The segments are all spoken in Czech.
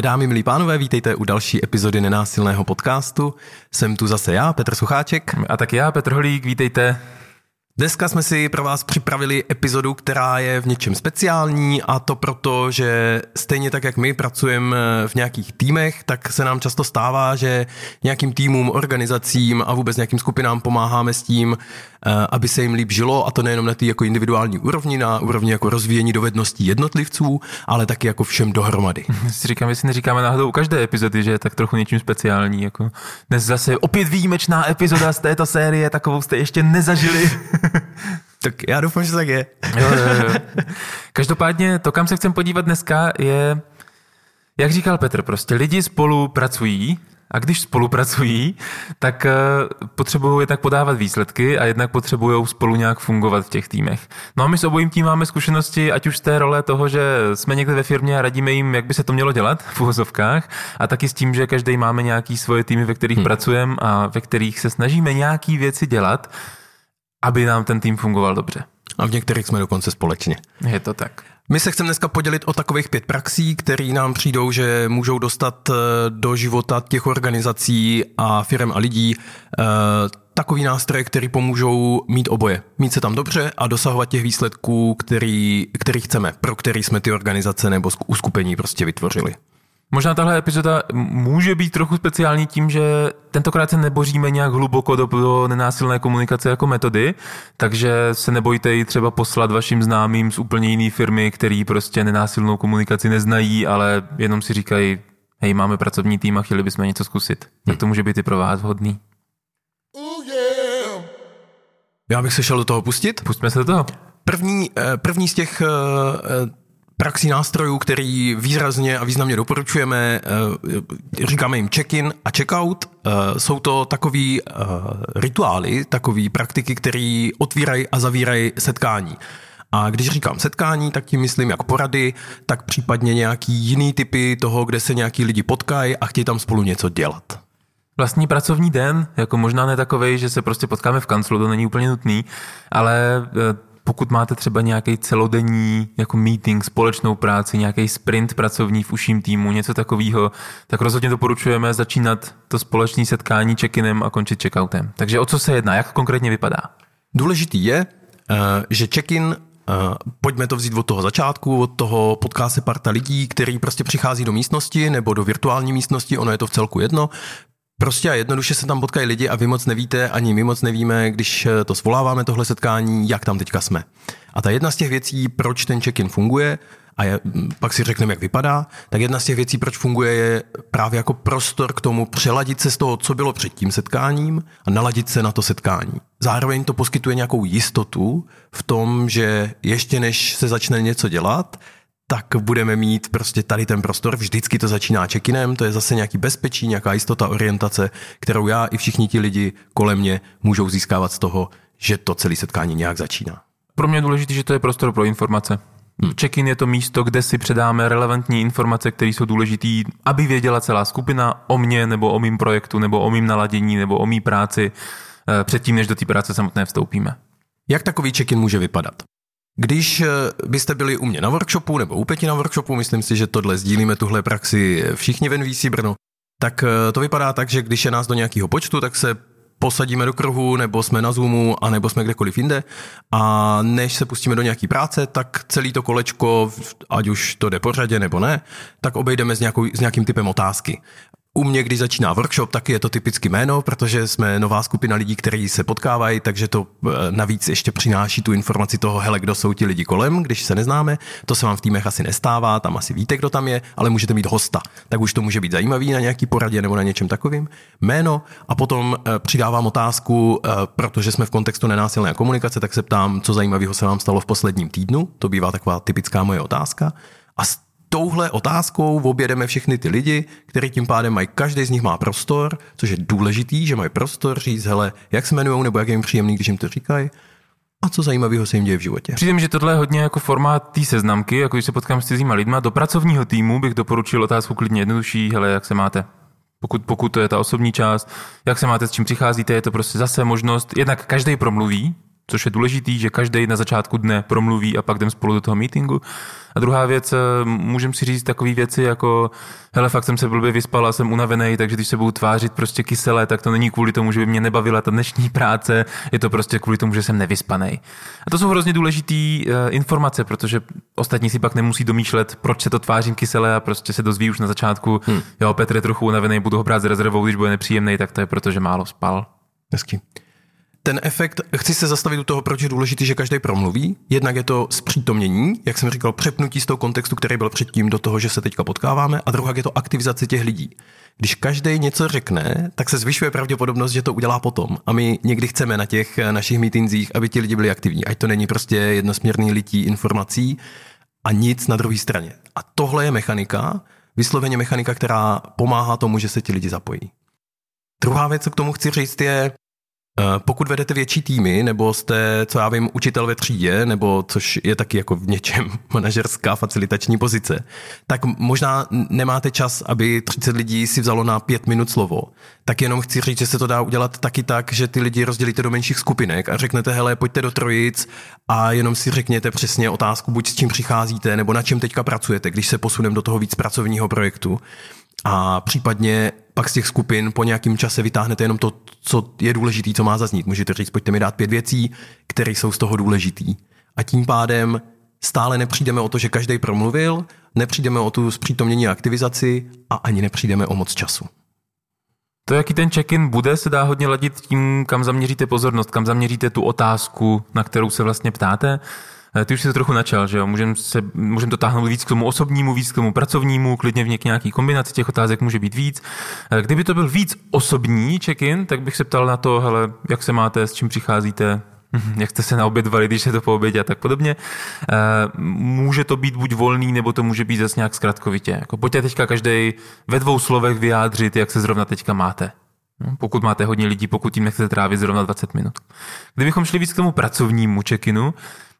Milé dámy, milí pánové, vítejte u další epizody nenásilného podcastu. Jsem tu zase já, Petr Sucháček. A tak já, Petr Holík, vítejte. Dneska jsme si pro vás připravili epizodu, která je v něčem speciální a to proto, že stejně tak, jak my pracujeme v nějakých týmech, tak se nám často stává, že nějakým týmům, organizacím a vůbec nějakým skupinám pomáháme s tím, aby se jim líp žilo a to nejenom na té jako individuální úrovni, na úrovni jako rozvíjení dovedností jednotlivců, ale taky jako všem dohromady. Si říkám, jestli neříkáme náhodou u každé epizody, že je tak trochu něčím speciální. Jako dnes zase opět výjimečná epizoda z této série, takovou jste ještě nezažili. tak já doufám, že tak je. jo, jo, jo. Každopádně to, kam se chcem podívat dneska, je, jak říkal Petr, prostě lidi spolu pracují a když spolupracují, tak uh, potřebují jednak podávat výsledky a jednak potřebují spolu nějak fungovat v těch týmech. No a my s obojím tím máme zkušenosti, ať už z té role toho, že jsme někde ve firmě a radíme jim, jak by se to mělo dělat v uvozovkách, a taky s tím, že každý máme nějaký svoje týmy, ve kterých hmm. pracujeme a ve kterých se snažíme nějaký věci dělat, aby nám ten tým fungoval dobře. A v některých jsme dokonce společně. Je to tak. My se chceme dneska podělit o takových pět praxí, které nám přijdou, že můžou dostat eh, do života těch organizací a firm a lidí eh, takový nástroje, který pomůžou mít oboje. Mít se tam dobře a dosahovat těch výsledků, který, který chceme, pro který jsme ty organizace nebo uskupení prostě vytvořili. Možná tahle epizoda může být trochu speciální tím, že tentokrát se neboříme nějak hluboko do, do nenásilné komunikace jako metody, takže se nebojte ji třeba poslat vašim známým z úplně jiné firmy, který prostě nenásilnou komunikaci neznají, ale jenom si říkají, hej, máme pracovní tým a chtěli bychom něco zkusit. Hmm. Tak to může být i pro vás vhodný. Já bych se šel do toho pustit. Pustíme se do toho. První, eh, první z těch eh, praxí nástrojů, který výrazně a významně doporučujeme, eh, říkáme jim check-in a check-out. Eh, jsou to takový eh, rituály, takové praktiky, které otvírají a zavírají setkání. A když říkám setkání, tak tím myslím jak porady, tak případně nějaký jiný typy toho, kde se nějaký lidi potkají a chtějí tam spolu něco dělat. Vlastní pracovní den, jako možná ne takovej, že se prostě potkáme v kanclu, to není úplně nutný, ale pokud máte třeba nějaký celodenní jako meeting, společnou práci, nějaký sprint pracovní v uším týmu, něco takového, tak rozhodně doporučujeme začínat to společné setkání check-inem a končit checkoutem. Takže o co se jedná? Jak konkrétně vypadá? Důležitý je, eh, že check-in Uh, pojďme to vzít od toho začátku, od toho potká se parta lidí, který prostě přichází do místnosti nebo do virtuální místnosti, ono je to v celku jedno, Prostě a jednoduše se tam potkají lidi a vy moc nevíte, ani my moc nevíme, když eh, to svoláváme tohle setkání, jak tam teďka jsme. A ta jedna z těch věcí, proč ten check-in funguje, a je, pak si řekneme, jak vypadá, tak jedna z těch věcí, proč funguje, je právě jako prostor k tomu přeladit se z toho, co bylo před tím setkáním a naladit se na to setkání. Zároveň to poskytuje nějakou jistotu v tom, že ještě než se začne něco dělat, tak budeme mít prostě tady ten prostor. Vždycky to začíná check-inem, to je zase nějaký bezpečí, nějaká jistota, orientace, kterou já i všichni ti lidi kolem mě můžou získávat z toho, že to celé setkání nějak začíná. Pro mě je důležité, že to je prostor pro informace. Hmm. Check-in je to místo, kde si předáme relevantní informace, které jsou důležité, aby věděla celá skupina o mně, nebo o mým projektu, nebo o mým naladění, nebo o mý práci, eh, předtím, než do té práce samotné vstoupíme. Jak takový check-in může vypadat? Když eh, byste byli u mě na workshopu nebo u Peti na workshopu, myslím si, že tohle sdílíme tuhle praxi všichni ven VC Brno, tak eh, to vypadá tak, že když je nás do nějakého počtu, tak se posadíme do kruhu, nebo jsme na Zoomu, a nebo jsme kdekoliv jinde. A než se pustíme do nějaký práce, tak celý to kolečko, ať už to jde pořadě nebo ne, tak obejdeme s, nějakou, s nějakým typem otázky. U mě, když začíná workshop, tak je to typicky jméno, protože jsme nová skupina lidí, kteří se potkávají, takže to eh, navíc ještě přináší tu informaci toho, hele, kdo jsou ti lidi kolem, když se neznáme. To se vám v týmech asi nestává, tam asi víte, kdo tam je, ale můžete mít hosta. Tak už to může být zajímavý na nějaký poradě nebo na něčem takovým. Jméno a potom eh, přidávám otázku, eh, protože jsme v kontextu nenásilné komunikace, tak se ptám, co zajímavého se vám stalo v posledním týdnu. To bývá taková typická moje otázka. A touhle otázkou objedeme všechny ty lidi, kteří tím pádem mají, každý z nich má prostor, což je důležitý, že mají prostor říct, hele, jak se jmenují nebo jak je jim příjemný, když jim to říkají a co zajímavého se jim děje v životě. Přijde že tohle je hodně jako formát té seznamky, jako když se potkám s cizíma lidma. Do pracovního týmu bych doporučil otázku klidně jednodušší, hele, jak se máte? Pokud, pokud to je ta osobní část, jak se máte, s čím přicházíte, je to prostě zase možnost, jednak každý promluví, což je důležitý, že každý na začátku dne promluví a pak jdem spolu do toho meetingu. A druhá věc, eh, můžeme si říct takové věci jako, hele, fakt jsem se blbě vyspal a jsem unavený, takže když se budu tvářit prostě kyselé, tak to není kvůli tomu, že by mě nebavila ta dnešní práce, je to prostě kvůli tomu, že jsem nevyspaný. A to jsou hrozně důležité uh, informace, protože ostatní si pak nemusí domýšlet, proč se to tvářím kyselé a prostě se dozví už na začátku, hmm. jo, Petr je trochu unavený, budu ho brát s rezervou, když bude nepříjemný, tak to je proto, že málo spal. Hezky ten efekt, chci se zastavit u toho, proč je důležité, že každý promluví. Jednak je to zpřítomnění, jak jsem říkal, přepnutí z toho kontextu, který byl předtím do toho, že se teďka potkáváme, a druhá je to aktivizace těch lidí. Když každý něco řekne, tak se zvyšuje pravděpodobnost, že to udělá potom. A my někdy chceme na těch našich mítinzích, aby ti lidi byli aktivní. Ať to není prostě jednosměrný lití informací a nic na druhé straně. A tohle je mechanika, vysloveně mechanika, která pomáhá tomu, že se ti lidi zapojí. Druhá věc, co k tomu chci říct, je, Eh, pokud vedete větší týmy, nebo jste, co já vím, učitel ve třídě, nebo což je taky jako v něčem manažerská facilitační pozice, tak možná nemáte čas, aby 30 lidí si vzalo na pět minut slovo. Tak jenom chci říct, že se to dá udělat taky tak, že ty lidi rozdělíte do menších skupinek a řeknete, hele, pojďte do trojic a jenom si řekněte přesně otázku, buď s čím přicházíte, nebo na čem teďka pracujete, když se posuneme do toho víc pracovního projektu a případně pak z těch skupin po nějakém čase vytáhnete jenom to, co je důležitý, co má zaznít. Můžete říct, pojďte mi dát pět věcí, které jsou z toho důležitý. A tím pádem stále nepřijdeme o to, že každý promluvil, nepřijdeme o tu zpřítomnění a aktivizaci a ani nepřijdeme o moc času. To, jaký ten check-in bude, se dá hodně ladit tím, kam zaměříte pozornost, kam zaměříte tu otázku, na kterou se vlastně ptáte. Eh, ty už si to trochu načal, že jo? Můžeme můžem to táhnout víc k tomu osobnímu, víc k tomu pracovnímu, klidně v nějaký kombinaci těch otázek může být víc. Eh, kdyby to byl víc osobní check-in, tak bych se ptal na to, hele, jak se máte, s čím přicházíte, jak jste se naobědvali, když je to po obědě a tak podobně. Eh, může to být buď volný, nebo to může být zase nějak zkratkovitě. Jako pojďte teďka každý ve dvou slovech vyjádřit, jak se zrovna teďka máte. No, pokud máte hodně lidí, pokud tím nechcete trávit zrovna 20 minut. Kdybychom šli víc k tomu pracovnímu check-inu,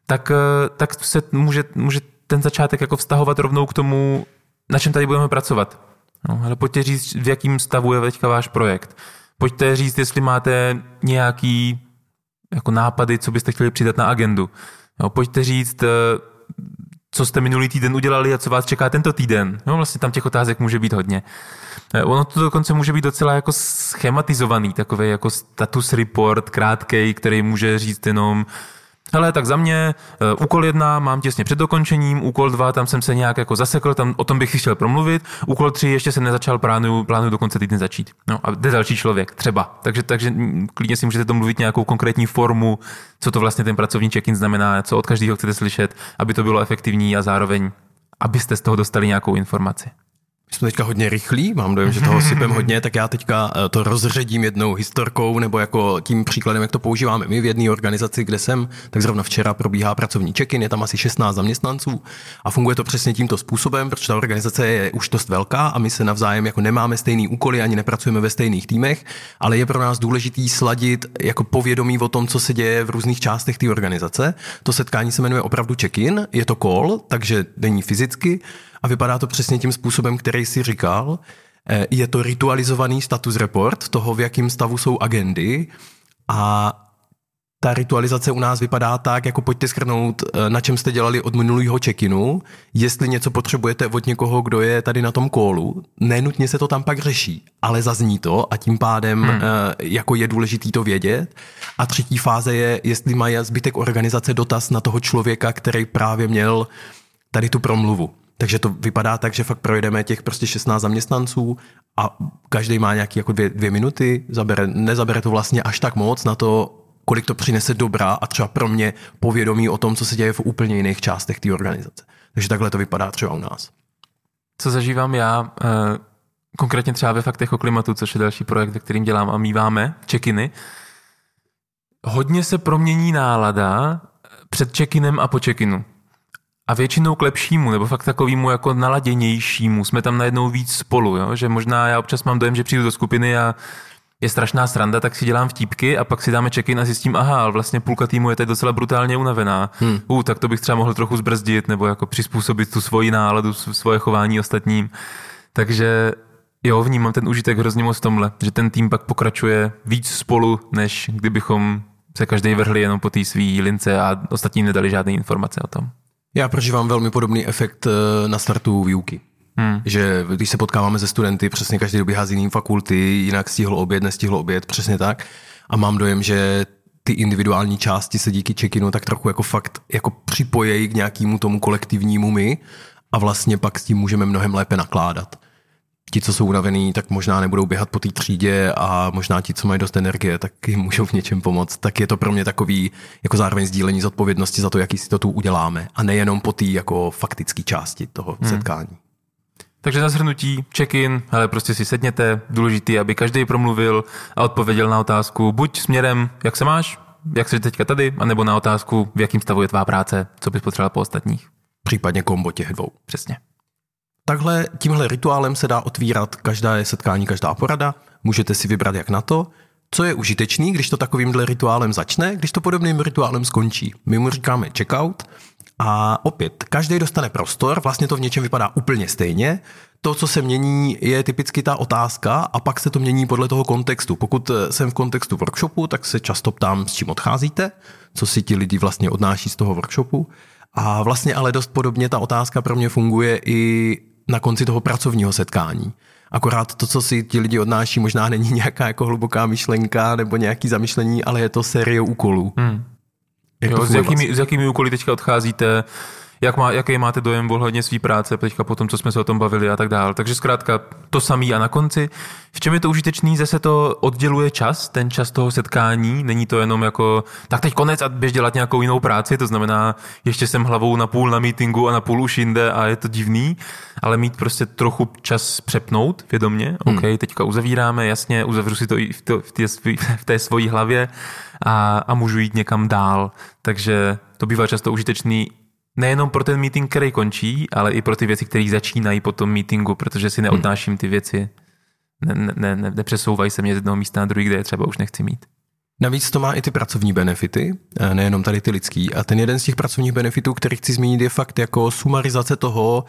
tak, eh, tak se může, může ten začátek jako vztahovat rovnou k tomu, na čem tady budeme pracovat. No, ale pojďte říct, v jakém stavu je teďka váš projekt. Pojďte říct, jestli máte nějaký jako nápady, co byste chtěli přidat na agendu. No, pojďte říct, eh, co jste minulý týden udělali a co vás čeká tento týden. No, vlastně tam těch otázek může být hodně. Eh, ono to dokonce může být docela jako schematizovaný, takový jako status report krátkej, který může říct jenom, Hele, tak za mě uh, úkol jedna mám těsně před dokončením, úkol dva, tam jsem se nějak jako zasekl, tam o tom bych si chtěl promluvit, úkol tři ještě jsem nezačal, plánuju, plánuju do konce týdne začít. No a jde další člověk, třeba. Takže, takže klidně si můžete domluvit nějakou konkrétní formu, co to vlastně ten pracovní check-in znamená, co od každého chcete slyšet, aby to bylo efektivní a zároveň, abyste z toho dostali nějakou informaci. My jsme teďka hodně rychlí, mám dojem, že toho sypem hodně, tak já teďka eh, to rozředím jednou historkou nebo jako tím příkladem, jak to používáme my v jedné organizaci, kde jsem, tak zrovna včera probíhá pracovní check-in, je tam asi 16 zaměstnanců a funguje to přesně tímto způsobem, protože ta organizace je už dost velká a my se navzájem jako nemáme stejný úkoly, ani nepracujeme ve stejných týmech, ale je pro nás důležitý sladit jako povědomí o tom, co se děje v různých částech té organizace. To setkání se jmenuje opravdu check-in, je to call, takže není fyzicky, a vypadá to přesně tím způsobem, který si říkal. Eh, je to ritualizovaný status report toho, v jakém stavu jsou agendy a ta ritualizace u nás vypadá tak, jako pojďte schrnout, eh, na čem jste dělali od minulého check-inu, jestli něco potřebujete od někoho, kdo je tady na tom kólu, nenutně se to tam pak řeší, ale zazní to a tím pádem hmm. Eh, jako je důležitý to vědět. A třetí fáze je, jestli mají zbytek organizace dotaz na toho člověka, který právě měl tady tu promluvu. Takže to vypadá tak, že fakt projedeme těch prostě 16 zaměstnanců a každý má nějaký jako dvě, dvě minuty, zabere, nezabere to vlastně až tak moc na to, kolik to přinese dobrá a třeba pro mě povědomí o tom, co se děje v úplně jiných částech té organizace. Takže takhle to vypadá třeba u nás. Co zažívám já, eh, konkrétně třeba ve Faktech o klimatu, což je další projekt, ve kterým dělám a míváme check-iny, hodně se promění nálada před check-inem a po check-inu. A většinou k lepšímu, nebo fakt takovýmu jako naladěnějšímu. Jsme tam najednou víc spolu, jo? že možná já občas mám dojem, že přijdu do skupiny a je strašná sranda, tak si dělám vtípky a pak si dáme check-in a zjistím, aha, ale vlastně půlka týmu je teď docela brutálně unavená. Hmm. Uh, tak to bych třeba mohl trochu zbrzdit nebo jako přizpůsobit tu svoji náladu, svoje chování ostatním. Takže jo, vnímám ten užitek hrozně moc v tomhle, že ten tým pak pokračuje víc spolu, než kdybychom se každý vrhli jenom po té svý lince a ostatní nedali žádné informace o tom. Já prožívám velmi podobný efekt eh, na startu výuky. Hmm. Že když se potkáváme se studenty, přesně každý dobíhá z jiný fakulty, jinak stihl oběd, nestihl oběd, přesně tak. A mám dojem, že ty individuální části se díky check-inu tak trochu jako fakt jako připojejí k nějakému tomu kolektivnímu my a vlastně pak s tím můžeme mnohem lépe nakládat. Ti, co jsou unavený, tak možná nebudou běhat po té třídě a možná ti, co mají dost energie, tak jim můžou v něčem pomoct. Tak je to pro mě takový jako zároveň sdílení zodpovědnosti za to, jaký si to tu uděláme. A nejenom po té jako faktické části toho hmm. setkání. Takže na zhrnutí, check-in, ale prostě si sedněte, důležitý, aby každý promluvil a odpověděl na otázku buď směrem, jak se máš, jak jsi teďka tady, anebo na otázku, v jakým stavu je tvá práce, co bys potřeboval po ostatních. Případně kombo těch dvou. Přesně. Takhle, tímhle rituálem se dá otvírat každé setkání, každá porada. Můžete si vybrat jak na to. Co je užitečný, když to takovýmhle rituálem začne, když to podobným rituálem skončí. My mu říkáme checkout a opět, každý dostane prostor, vlastně to v něčem vypadá úplně stejně. To, co se mění, je typicky ta otázka a pak se to mění podle toho kontextu. Pokud jsem v kontextu workshopu, tak se často ptám, s čím odcházíte, co si ti lidi vlastně odnáší z toho workshopu. A vlastně ale dost podobně ta otázka pro mě funguje i na konci toho pracovního setkání. Akorát to, co si ti lidi odnáší, možná není nějaká jako hluboká myšlenka nebo nějaký zamyšlení, ale je to série úkolů. Hmm. Jo, s, jakými, s jakými úkoly teďka odcházíte, jak má, jaký máte dojem ohledně své práce, teďka po tom, co jsme se o tom bavili a tak dále. Takže zkrátka to samý a na konci. V čem je to užitečný? Zase to odděluje čas, ten čas toho setkání. Není to jenom jako, tak teď konec a běž dělat nějakou jinou práci, to znamená, ještě jsem hlavou na půl na meetingu a na půl už jinde a je to divný, ale mít prostě trochu čas přepnout vědomě. Hmm. OK, teďka uzavíráme, jasně, uzavřu si to i v, to, v, té, v té svojí hlavě a, a můžu jít někam dál. Takže to bývá často užitečný nejenom pro ten meeting, který končí, ale i pro ty věci, které začínají po tom meetingu, protože si neodnáším ty věci, ne, ne, ne, nepřesouvají se mě z jednoho místa na druhý, kde je třeba už nechci mít. Navíc to má i ty pracovní benefity, nejenom tady ty lidský. A ten jeden z těch pracovních benefitů, který chci zmínit, je fakt jako sumarizace toho,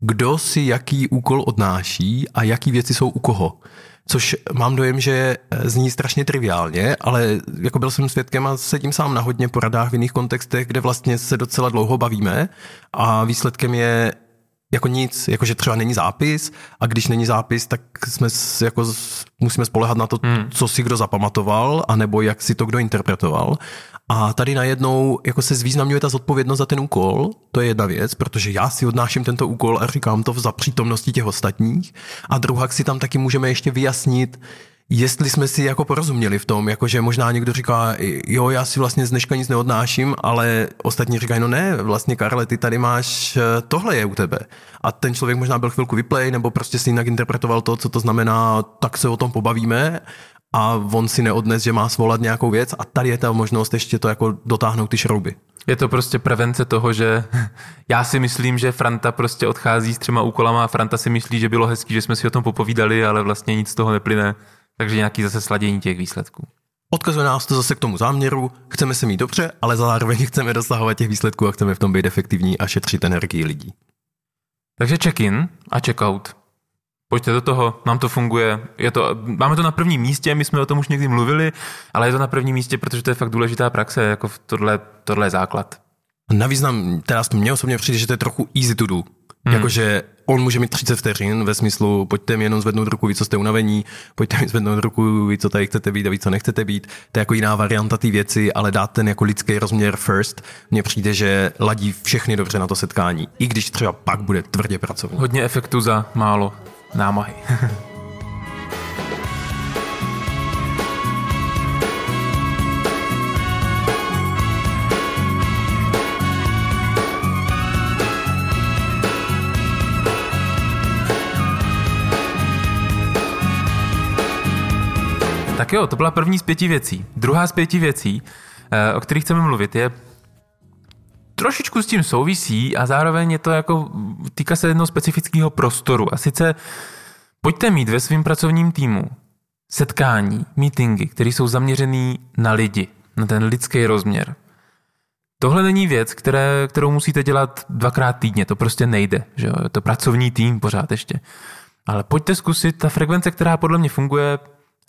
kdo si jaký úkol odnáší a jaký věci jsou u koho což mám dojem, že zní strašně triviálně, ale jako byl jsem svědkem a sedím sám na hodně poradách v jiných kontextech, kde vlastně se docela dlouho bavíme a výsledkem je jako nic, jako že třeba není zápis a když není zápis, tak jsme jako musíme spolehat na to, hmm. co si kdo zapamatoval, anebo jak si to kdo interpretoval. A tady najednou jako se zvýznamňuje ta zodpovědnost za ten úkol, to je jedna věc, protože já si odnáším tento úkol a říkám to za přítomnosti těch ostatních. A druhá si tam taky můžeme ještě vyjasnit, jestli jsme si jako porozuměli v tom, jakože možná někdo říká, jo, já si vlastně z dneška nic neodnáším, ale ostatní říkají, no ne, vlastně Karle, ty tady máš, eh, tohle je u tebe. A ten člověk možná byl chvilku vyplay, nebo prostě si jinak interpretoval to, co to znamená, tak se o tom pobavíme a on si neodnes, že má svolat nějakou věc a tady je ta možnost ještě to jako dotáhnout ty šrouby. Je to prostě prevence toho, že já si myslím, že Franta prostě odchází s třema úkolama a Franta si myslí, že bylo hezký, že jsme si o tom popovídali, ale vlastně nic z toho neplyne. Takže nějaký zase sladění těch výsledků. Odkazuje nás to zase k tomu záměru, chceme se mít dobře, ale zároveň chceme dosahovat těch výsledků a chceme v tom být efektivní a šetřit energii lidí. Takže check-in a check-out. Pojďte do toho, nám to funguje. Je to, máme to na prvním místě, my jsme o tom už někdy mluvili, ale je to na prvním místě, protože to je fakt důležitá praxe, jako tohle, tohle je základ. Navíc nám, teda mě osobně přijde, že to je trochu easy to do. Hmm. Jakože on může mít 30 vteřin ve smyslu, pojďte mi jenom zvednout ruku, ví, co jste unavení, pojďte mi zvednout ruku, ví, co tady chcete být a ví, co nechcete být. To je jako jiná varianta té věci, ale dát ten jako lidský rozměr first, mně přijde, že ladí všechny dobře na to setkání, i když třeba pak bude tvrdě pracovní. Hodně efektu za málo námahy. Tak jo, to byla první z pěti věcí. Druhá z pěti věcí, eh, o kterých chceme mluvit, je trošičku s tím souvisí a zároveň je to jako, týká se jednoho specifického prostoru. A sice pojďte mít ve svém pracovním týmu setkání, meetingy, které jsou zaměřený na lidi, na ten lidský rozměr. Tohle není věc, které, kterou musíte dělat dvakrát týdně, to prostě nejde. Že jo? Je to pracovní tým pořád ještě. Ale pojďte zkusit, ta frekvence, která podle mě funguje,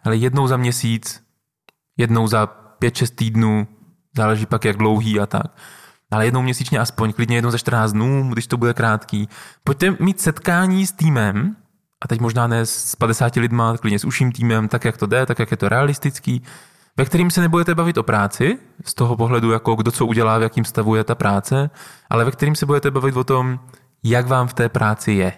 ale jednou za měsíc, jednou za 5-6 týdnů, záleží pak jak dlouhý a tak. Ale jednou měsíčně aspoň, klidně jednou za 14 dnů, když to bude krátký. Pojďte mít setkání s týmem, a teď možná ne s 50 lidma, klidně s uším týmem, tak jak to jde, tak jak je to realistický, ve kterým se nebudete bavit o práci, z toho pohledu, jako kdo co udělá, v jakým stavu je ta práce, ale ve kterým se budete bavit o tom, jak vám v té práci je,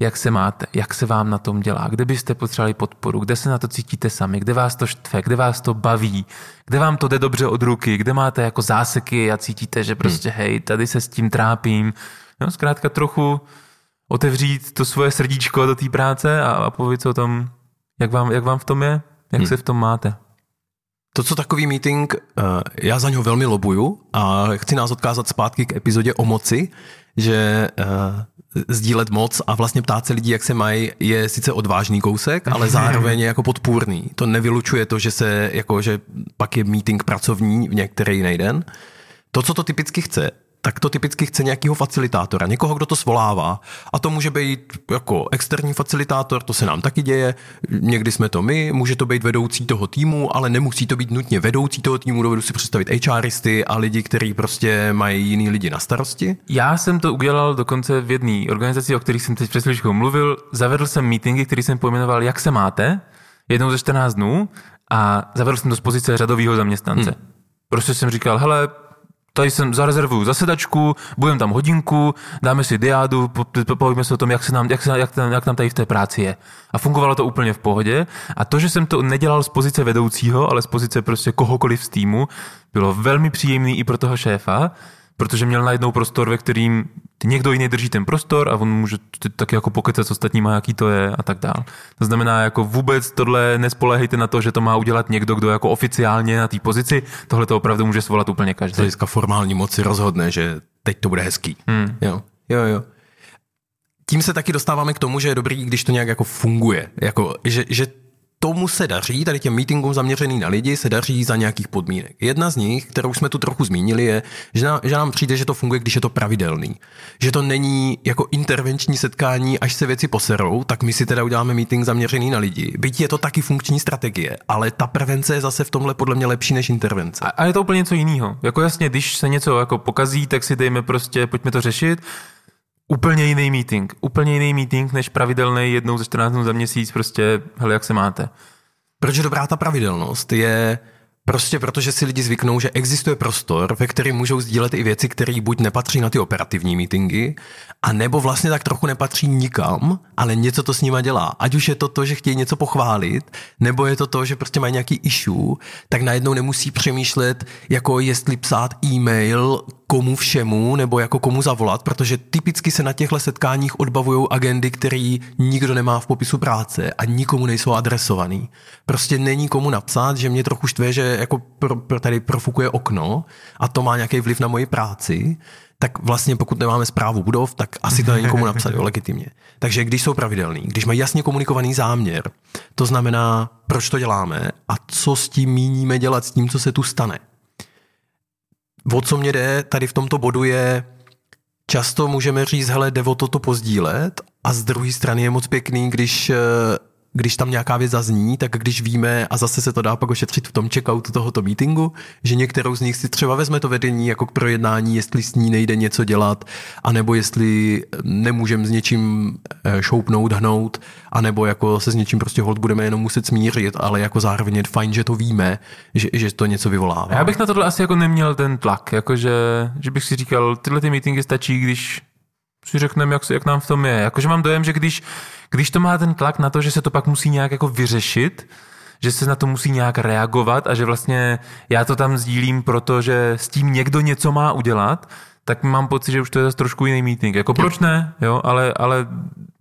jak se máte, jak se vám na tom dělá, kde byste potřebovali podporu, kde se na to cítíte sami, kde vás to štve, kde vás to baví, kde vám to jde dobře od ruky, kde máte jako záseky a cítíte, že prostě hmm. hej, tady se s tím trápím. No, zkrátka trochu otevřít to svoje srdíčko do té práce a, a povědět o tom, jak vám, jak vám v tom je, jak hmm. se v tom máte. To, co takový meeting, eh, já za něho velmi lobuju a chci nás odkázat zpátky k epizodě o moci, že uh, sdílet moc a vlastně ptát se lidí, jak se mají, je sice odvážný kousek, ale zároveň je jako podpůrný. To nevylučuje to, že se, jako, že pak je meeting pracovní v některý jiný den. To, co to typicky chce, tak to typicky chce nějakého facilitátora, někoho, kdo to svolává. A to může být jako externí facilitátor, to se nám taky děje, někdy jsme to my, může to být vedoucí toho týmu, ale nemusí to být nutně vedoucí toho týmu, dovedu si představit HRisty a lidi, kteří prostě mají jiný lidi na starosti. Já jsem to udělal dokonce v jedné organizaci, o kterých jsem teď před mluvil. Zavedl jsem meetingy, který jsem pojmenoval Jak se máte, jednou ze 14 dnů a zavedl jsem to z pozice řadového zaměstnance. Hmm. Prostě jsem říkal, hele, tady jsem zarezervuju zasedačku, budeme tam hodinku, dáme si diádu, povíme se o tom, jak, se nám, jak, se, jak, tam, jak tam tady v té práci je. A fungovalo to úplně v pohodě. A to, že jsem to nedělal z pozice vedoucího, ale z pozice prostě kohokoliv z týmu, bylo velmi příjemný i pro toho šéfa, protože měl najednou prostor, ve kterým někdo jiný drží ten prostor a on může taky jako pokecat s ostatníma, jaký to je a tak dál. To znamená, jako vůbec tohle nespolehejte na to, že to má udělat někdo, kdo jako oficiálně na té pozici, tohle to opravdu může svolat úplně každý. Hlediska formální moci rozhodne, že teď to bude hezký. Hmm. Jo, jo, jo. Tím se taky dostáváme k tomu, že je dobrý, když to nějak jako funguje. Jako, že, že tomu se daří, tady těm meetingům zaměřený na lidi, se daří za nějakých podmínek. Jedna z nich, kterou jsme tu trochu zmínili, je, že nám, že nám přijde, že to funguje, když je to pravidelný. Že to není jako intervenční setkání, až se věci poserou, tak my si teda uděláme meeting zaměřený na lidi. Byť je to taky funkční strategie, ale ta prevence je zase v tomhle podle mě lepší než intervence. A, a je to úplně něco jiného. Jako jasně, když se něco jako pokazí, tak si dejme prostě, pojďme to řešit úplně jiný meeting. Úplně jiný meeting než pravidelný jednou ze 14 dnů za měsíc, prostě, hele, jak se máte. Proč je dobrá ta pravidelnost? Je Prostě protože si lidi zvyknou, že existuje prostor, ve kterém můžou sdílet i věci, které buď nepatří na ty operativní meetingy, a nebo vlastně tak trochu nepatří nikam, ale něco to s nima dělá. Ať už je to to, že chtějí něco pochválit, nebo je to to, že prostě mají nějaký issue, tak najednou nemusí přemýšlet, jako jestli psát e-mail komu všemu, nebo jako komu zavolat, protože typicky se na těchto setkáních odbavují agendy, které nikdo nemá v popisu práce a nikomu nejsou adresovaný. Prostě není komu napsat, že mě trochu štve, že jako pro, pro tady profukuje okno a to má nějaký vliv na moji práci, tak vlastně pokud nemáme zprávu budov, tak asi to není komu napsat, jo, legitimně. Takže když jsou pravidelný, když mají jasně komunikovaný záměr, to znamená, proč to děláme a co s tím míníme dělat, s tím, co se tu stane. O co mě jde tady v tomto bodu je, často můžeme říct, hele, jde o toto pozdílet a z druhé strany je moc pěkný, když eh, když tam nějaká věc zazní, tak když víme, a zase se to dá pak ošetřit v tom checkoutu tohoto meetingu, že některou z nich si třeba vezme to vedení jako k projednání, jestli s ní nejde něco dělat, anebo jestli nemůžeme s něčím eh, šoupnout, hnout, anebo jako se s něčím prostě hold budeme jenom muset smířit, ale jako zároveň je fajn, že to víme, že, že to něco vyvolává. Já bych na tohle asi jako neměl ten tlak, jakože, že bych si říkal, tyhle ty meetingy stačí, když si řekneme, jak, jak nám v tom je. Jakože mám dojem, že když, když to má ten tlak na to, že se to pak musí nějak jako vyřešit, že se na to musí nějak reagovat a že vlastně já to tam sdílím, protože s tím někdo něco má udělat, tak mám pocit, že už to je zase trošku jiný meeting. Jako proč ne, jo, ale, ale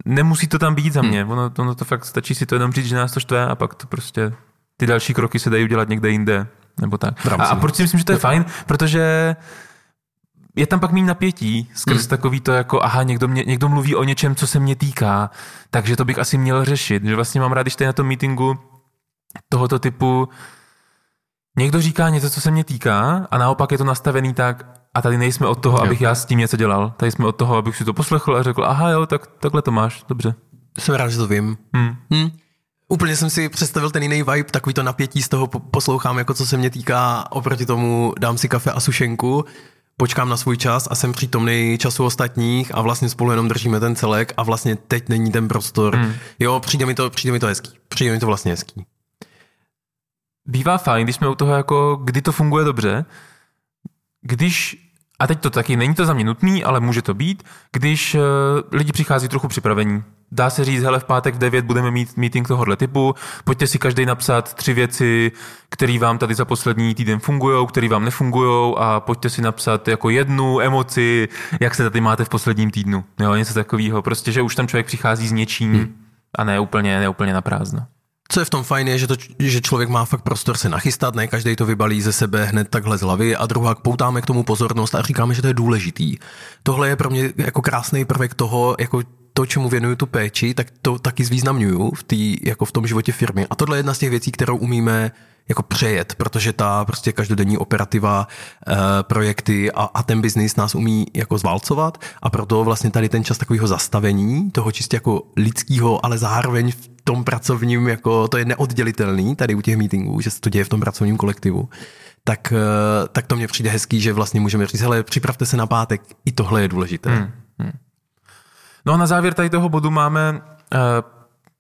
nemusí to tam být za mě. Hmm. Ono, ono to fakt stačí si to jenom říct, že nás to štve a pak to prostě ty další kroky se dají udělat někde jinde. Nebo tak. A, a proč si myslím, že to je fajn? Protože je tam pak méně napětí skrz hmm. takový to jako, aha, někdo, mě, někdo mluví o něčem, co se mě týká, takže to bych asi měl řešit. Že vlastně mám rád, když tady na tom meetingu tohoto typu někdo říká něco, co se mě týká a naopak je to nastavený tak, a tady nejsme od toho, jo. abych já s tím něco dělal. Tady jsme od toho, abych si to poslechl a řekl, aha jo, tak takhle to máš, dobře. Jsem rád, že to vím. Hmm. Hmm. Úplně jsem si představil ten jiný vibe, takový to napětí z toho poslouchám, jako co se mě týká, oproti tomu dám si kafe a sušenku, počkám na svůj čas a jsem přítomný času ostatních a vlastně spolu jenom držíme ten celek a vlastně teď není ten prostor. Hmm. Jo, přijde mi to, přijde mi to hezký. Přijde mi to vlastně hezký. Bývá fajn, když jsme u toho jako, kdy to funguje dobře, když a teď to taky není to za mě nutný, ale může to být, když uh, lidi přichází trochu připravení. Dá se říct, hele, v pátek v 9 budeme mít meeting tohohle typu, pojďte si každý napsat tři věci, které vám tady za poslední týden fungují, které vám nefungují a pojďte si napsat jako jednu emoci, jak se tady máte v posledním týdnu. Jo, něco takového. Prostě, že už tam člověk přichází s něčím hmm. a ne úplně, ne úplně na prázdno. Co je v tom fajn je, že, to, že člověk má fakt prostor se nachystat, ne každý to vybalí ze sebe hned takhle z hlavy a druhá poutáme k tomu pozornost a říkáme, že to je důležitý. Tohle je pro mě jako krásný prvek toho, jako to, čemu věnuju tu péči, tak to taky zvýznamňuju v, tý, jako v tom životě firmy. A tohle je jedna z těch věcí, kterou umíme jako přejet, protože ta prostě každodenní operativa, e, projekty a, a ten biznis nás umí jako zválcovat a proto vlastně tady ten čas takového zastavení, toho čistě jako lidského, ale zároveň v tom pracovním, jako to je neoddělitelný tady u těch meetingů, že se to děje v tom pracovním kolektivu, tak, eh, tak to mně přijde hezký, že vlastně můžeme říct, hele, připravte se na pátek, i tohle je důležité. Hmm, hmm. No a na závěr tady toho bodu máme uh,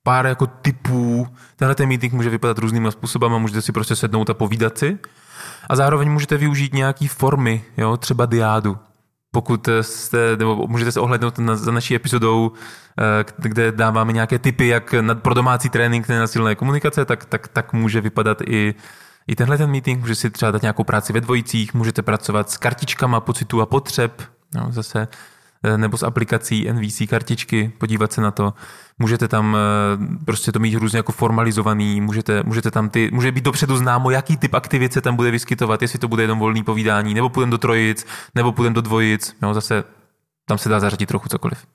pár jako typů. Tenhle ten meeting může vypadat různými způsoby, můžete si prostě sednout a povídat si. A zároveň můžete využít nějaký formy, jo, třeba diádu. Pokud jste, nebo můžete se ohlednout na, za naší epizodou, eh, kde dáváme nějaké typy, jak na, pro domácí trénink nenasilné komunikace, tak, tak, tak může vypadat i i tenhle ten meeting. Může si třeba dát nějakou práci ve dvojicích, můžete pracovat s kartičkama pocitů a potřeb, no, zase nebo z aplikací NVC kartičky, podívat se na to. Můžete tam eh, prostě to mít různě jako formalizovaný, můžete, můžete tam ty, může být dopředu známo, jaký typ aktivit se tam bude vyskytovat, jestli to bude jenom volný povídání, nebo půjdeme do trojic, nebo půjdeme do dvojic, jo, zase tam se dá zařadit trochu cokoliv.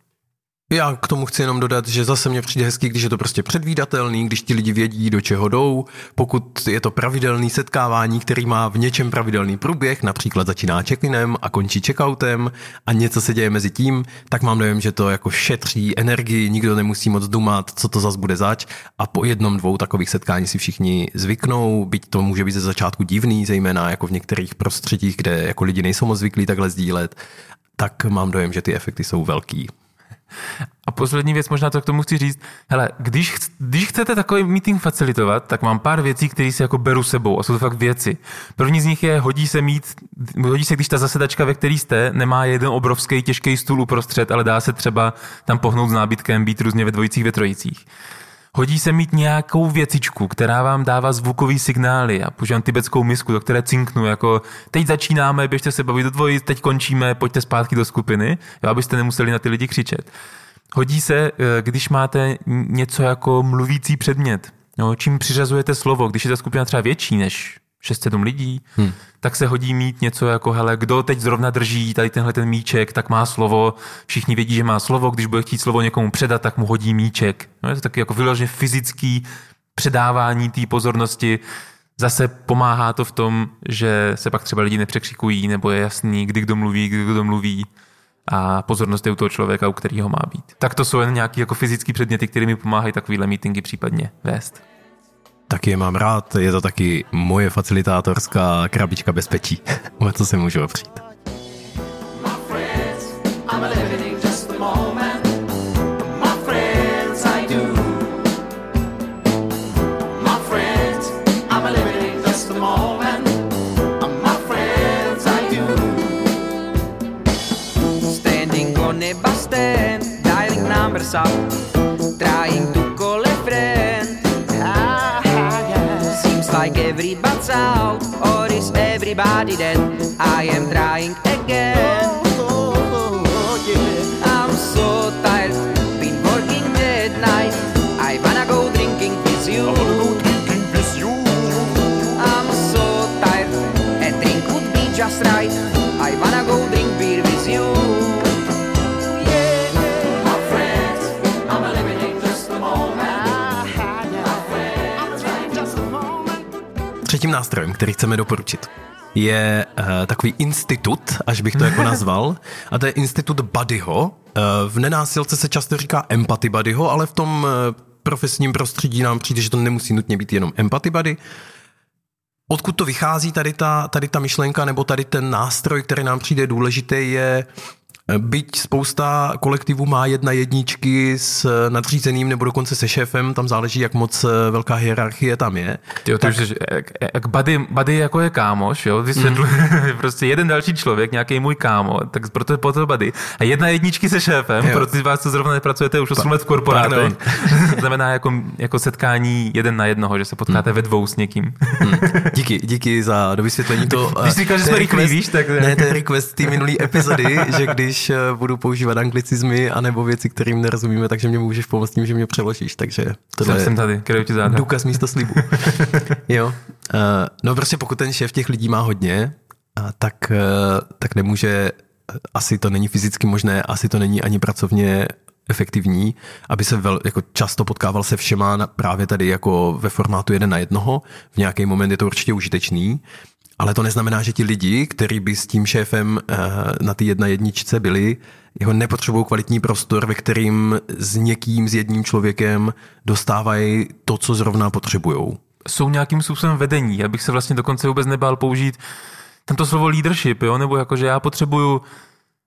Já k tomu chci jenom dodat, že zase mě přijde hezky, když je to prostě předvídatelný, když ti lidi vědí, do čeho jdou. Pokud je to pravidelný setkávání, který má v něčem pravidelný průběh, například začíná check-inem a končí checkoutem a něco se děje mezi tím, tak mám dojem, že to jako šetří energii, nikdo nemusí moc dumat, co to zas bude zač a po jednom, dvou takových setkání si všichni zvyknou, byť to může být ze začátku divný, zejména jako v některých prostředích, kde jako lidi nejsou moc zvyklí takhle sdílet, tak mám dojem, že ty efekty jsou velký. A poslední věc, možná to k tomu chci říct. Hele, když, když chcete takový meeting facilitovat, tak mám pár věcí, které si jako beru sebou a jsou to fakt věci. První z nich je, hodí se mít, hodí se, když ta zasedačka, ve který jste, nemá jeden obrovský těžký stůl uprostřed, ale dá se třeba tam pohnout s nábytkem, být různě ve dvojicích, ve trojicích. Hodí se mít nějakou věcičku, která vám dává zvukový signály. A používám tibetskou misku, do které cinknu, jako teď začínáme, běžte se bavit do dvojic, teď končíme, pojďte zpátky do skupiny, jo, abyste nemuseli na ty lidi křičet. Hodí se, eh, když máte něco jako mluvící předmět. Jo, čím přiřazujete slovo, když je ta skupina třeba větší než 6-7 lidí, hmm. tak se hodí mít něco jako, hele, kdo teď zrovna drží tady tenhle ten míček, tak má slovo, všichni vědí, že má slovo, když bude chtít slovo někomu předat, tak mu hodí míček. No, je to taky jako vyloženě fyzický předávání té pozornosti. Zase pomáhá to v tom, že se pak třeba lidi nepřekřikují, nebo je jasný, kdy kdo mluví, kdy kdo mluví a pozornost je u toho člověka, u kterého má být. Tak to jsou jen nějaké jako fyzické předměty, které mi pomáhají takovýhle meetingy případně vést. Taky je mám rád, je to taky moje facilitátorská krabička bezpečí, o co se můžu opřít. up, everybody dead? I am trying again. I'm so tired, been working midnight. I wanna go drinking with you. I'm so tired, a drink would be just right. I wanna go drink beer with you. Třetím nástrojem, který chceme doporučit, je uh, takový institut, až bych to jako nazval, a to je institut Buddyho. Uh, v nenásilce se často říká empathy Buddyho, ale v tom uh, profesním prostředí nám přijde, že to nemusí nutně být jenom empathy buddy. Odkud to vychází tady ta, tady ta myšlenka nebo tady ten nástroj, který nám přijde důležitý, je Byť spousta kolektivů má jedna jedničky s nadřízeným nebo dokonce se šéfem, tam záleží, jak moc eh, velká hierarchie tam je. Jo, tak... už, jak, jak buddy, buddy, jako je kámoš, jo, vysvětlu, mm. prostě jeden další člověk, nějaký můj kámo, tak proto, proto buddy. A jedna jedničky se šéfem, jo. pro ty vás, co zrovna nepracujete už 8 let v korporátech, znamená jako, jako setkání jeden na jednoho, že se potkáte mm. ve dvou s někým. mm. Díky, díky za dovysvětlení to. Když jsi říkal, že jsme rychlí, víš, tak... Ne, to je request té minulý epizody, že když když eh, budu používat anglicizmy anebo věci, kterým nerozumíme, takže mě můžeš pomoct tím, že mě přeložíš. Takže to je jsem tady, ti záda. důkaz místo slibu. jo. Uh, no prostě pokud ten šéf těch lidí má hodně, uh, tak, uh, tak nemůže, asi to není fyzicky možné, asi to není ani pracovně efektivní, aby se vel, jako často potkával se všema na, právě tady jako ve formátu jeden na jednoho. V nějaký moment je to určitě užitečný, ale to neznamená, že ti lidi, kteří by s tím šéfem eh, na ty jedna jedničce byli, jeho nepotřebují kvalitní prostor, ve kterým s někým, s jedním člověkem dostávají to, co zrovna potřebují. Jsou nějakým způsobem vedení. Já bych se vlastně dokonce vůbec nebál použít tento slovo leadership, jo? nebo jako, že já potřebuju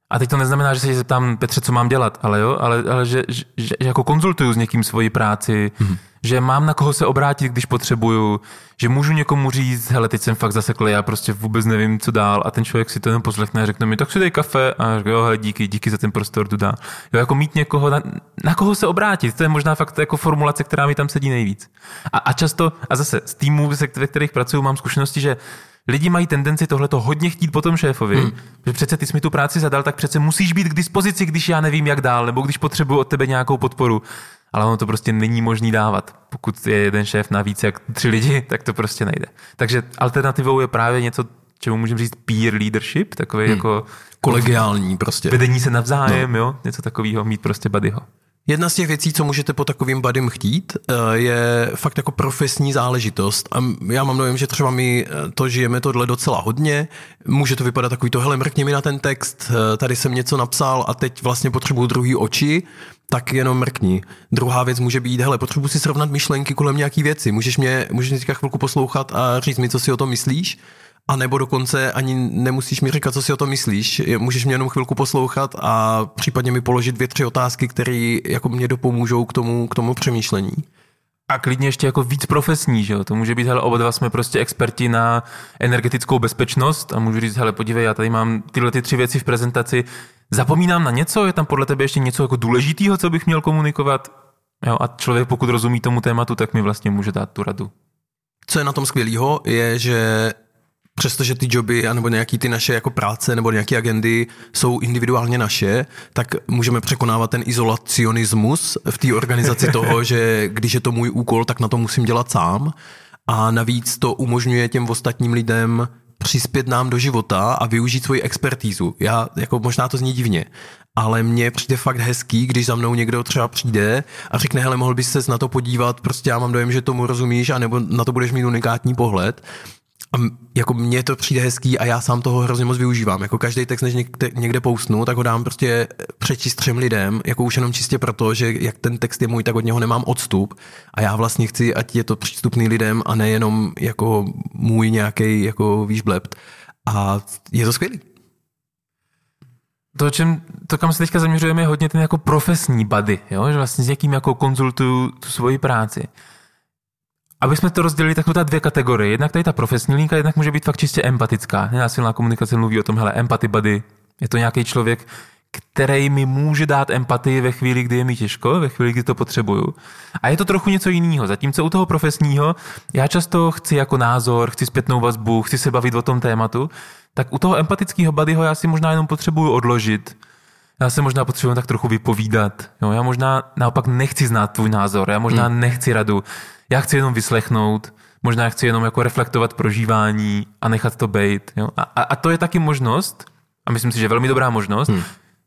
a teď to neznamená, že se zeptám Petře, co mám dělat, ale jo, ale, ale že, že, že jako konzultuju s někým svoji práci, mm-hmm. že mám na koho se obrátit, když potřebuju, že můžu někomu říct, hele, teď jsem fakt zasekl, já prostě vůbec nevím, co dál a ten člověk si to jenom poslechne a řekne mi, tak si dej kafe a řekne, jo, hele, díky, díky za ten prostor, tu dá. Jo, jako mít někoho, na, na koho se obrátit, to je možná fakt jako formulace, která mi tam sedí nejvíc. A, a často, a zase z týmů, ve kterých pracuju, mám zkušenosti, že lidi mají tendenci tohleto hodně chtít po tom šéfovi, hmm. že přece ty jsi mi tu práci zadal, tak přece musíš být k dispozici, když já nevím, jak dál, nebo když potřebuji od tebe nějakou podporu. Ale ono to prostě není možný dávat. Pokud je jeden šéf na více jak tři lidi, tak to prostě nejde. Takže alternativou je právě něco, čemu můžeme říct peer leadership, takový hmm. jako kolegiální prostě. Vedení se navzájem, no. jo, něco takového, mít prostě buddyho. Jedna z těch věcí, co můžete po takovým badym chtít, eh, je fakt jako profesní záležitost. A já mám dojem, že třeba my eh, to žijeme tohle docela hodně. Může to vypadat takový to, hele, mrkni mi na ten text, eh, tady jsem něco napsal a teď vlastně potřebuju druhý oči, tak jenom mrkni. Druhá věc může být, hele, potřebuji si srovnat myšlenky kolem nějaký věci. Můžeš mě, můžeš mě teďka chvilku poslouchat a říct mi, co si o tom myslíš? A nebo dokonce ani nemusíš mi říkat, co si o tom myslíš. Můžeš mě jenom chvilku poslouchat a případně mi položit dvě, tři otázky, které jako mě dopomůžou k tomu, k tomu přemýšlení. A klidně ještě jako víc profesní, že jo? To může být, hele, oba dva jsme prostě experti na energetickou bezpečnost a můžu říct, hele, podívej, já tady mám tyhle ty tři věci v prezentaci, zapomínám na něco, je tam podle tebe ještě něco jako důležitého, co bych měl komunikovat? Jo, a člověk, pokud rozumí tomu tématu, tak mi vlastně může dát tu radu. Co je na tom skvělého, je, že přestože ty joby nebo nějaký ty naše jako práce nebo nějaké agendy jsou individuálně naše, tak můžeme překonávat ten izolacionismus v té organizaci toho, že když je to můj úkol, tak na to musím dělat sám. A navíc to umožňuje těm ostatním lidem přispět nám do života a využít svoji expertízu. Já, jako možná to zní divně, ale mně přijde fakt hezký, když za mnou někdo třeba přijde a řekne, hele, mohl bys se na to podívat, prostě já mám dojem, že tomu rozumíš, a nebo na to budeš mít unikátní pohled. A jako mně to přijde hezký a já sám toho hrozně moc využívám. Jako každý text, než někde, někde poustnu, tak ho dám prostě přečíst třem lidem, jako už jenom čistě proto, že jak ten text je můj, tak od něho nemám odstup. A já vlastně chci, ať je to přístupný lidem a nejenom jako můj nějaký jako výžblebt. A je to skvělý. To, čem, to, kam se teďka zaměřujeme, je hodně ten jako profesní body, jo? že vlastně s někým jako konzultuju tu svoji práci aby jsme to rozdělili tak ta dvě kategorie. Jednak tady ta profesní linka, jednak může být fakt čistě empatická. Nenásilná komunikace mluví o tom, hele, empathy buddy. Je to nějaký člověk, který mi může dát empatii ve chvíli, kdy je mi těžko, ve chvíli, kdy to potřebuju. A je to trochu něco jiného. Zatímco u toho profesního já často chci jako názor, chci zpětnou vazbu, chci se bavit o tom tématu, tak u toho empatického buddyho já si možná jenom potřebuju odložit, já se možná potřebuji tak trochu vypovídat. Jo, já možná naopak nechci znát tvůj názor, já možná hmm. nechci radu. Já chci jenom vyslechnout, možná chci jenom jako reflektovat prožívání a nechat to být. Jo? A, a, a to je taky možnost, a myslím si, že velmi dobrá možnost, hmm.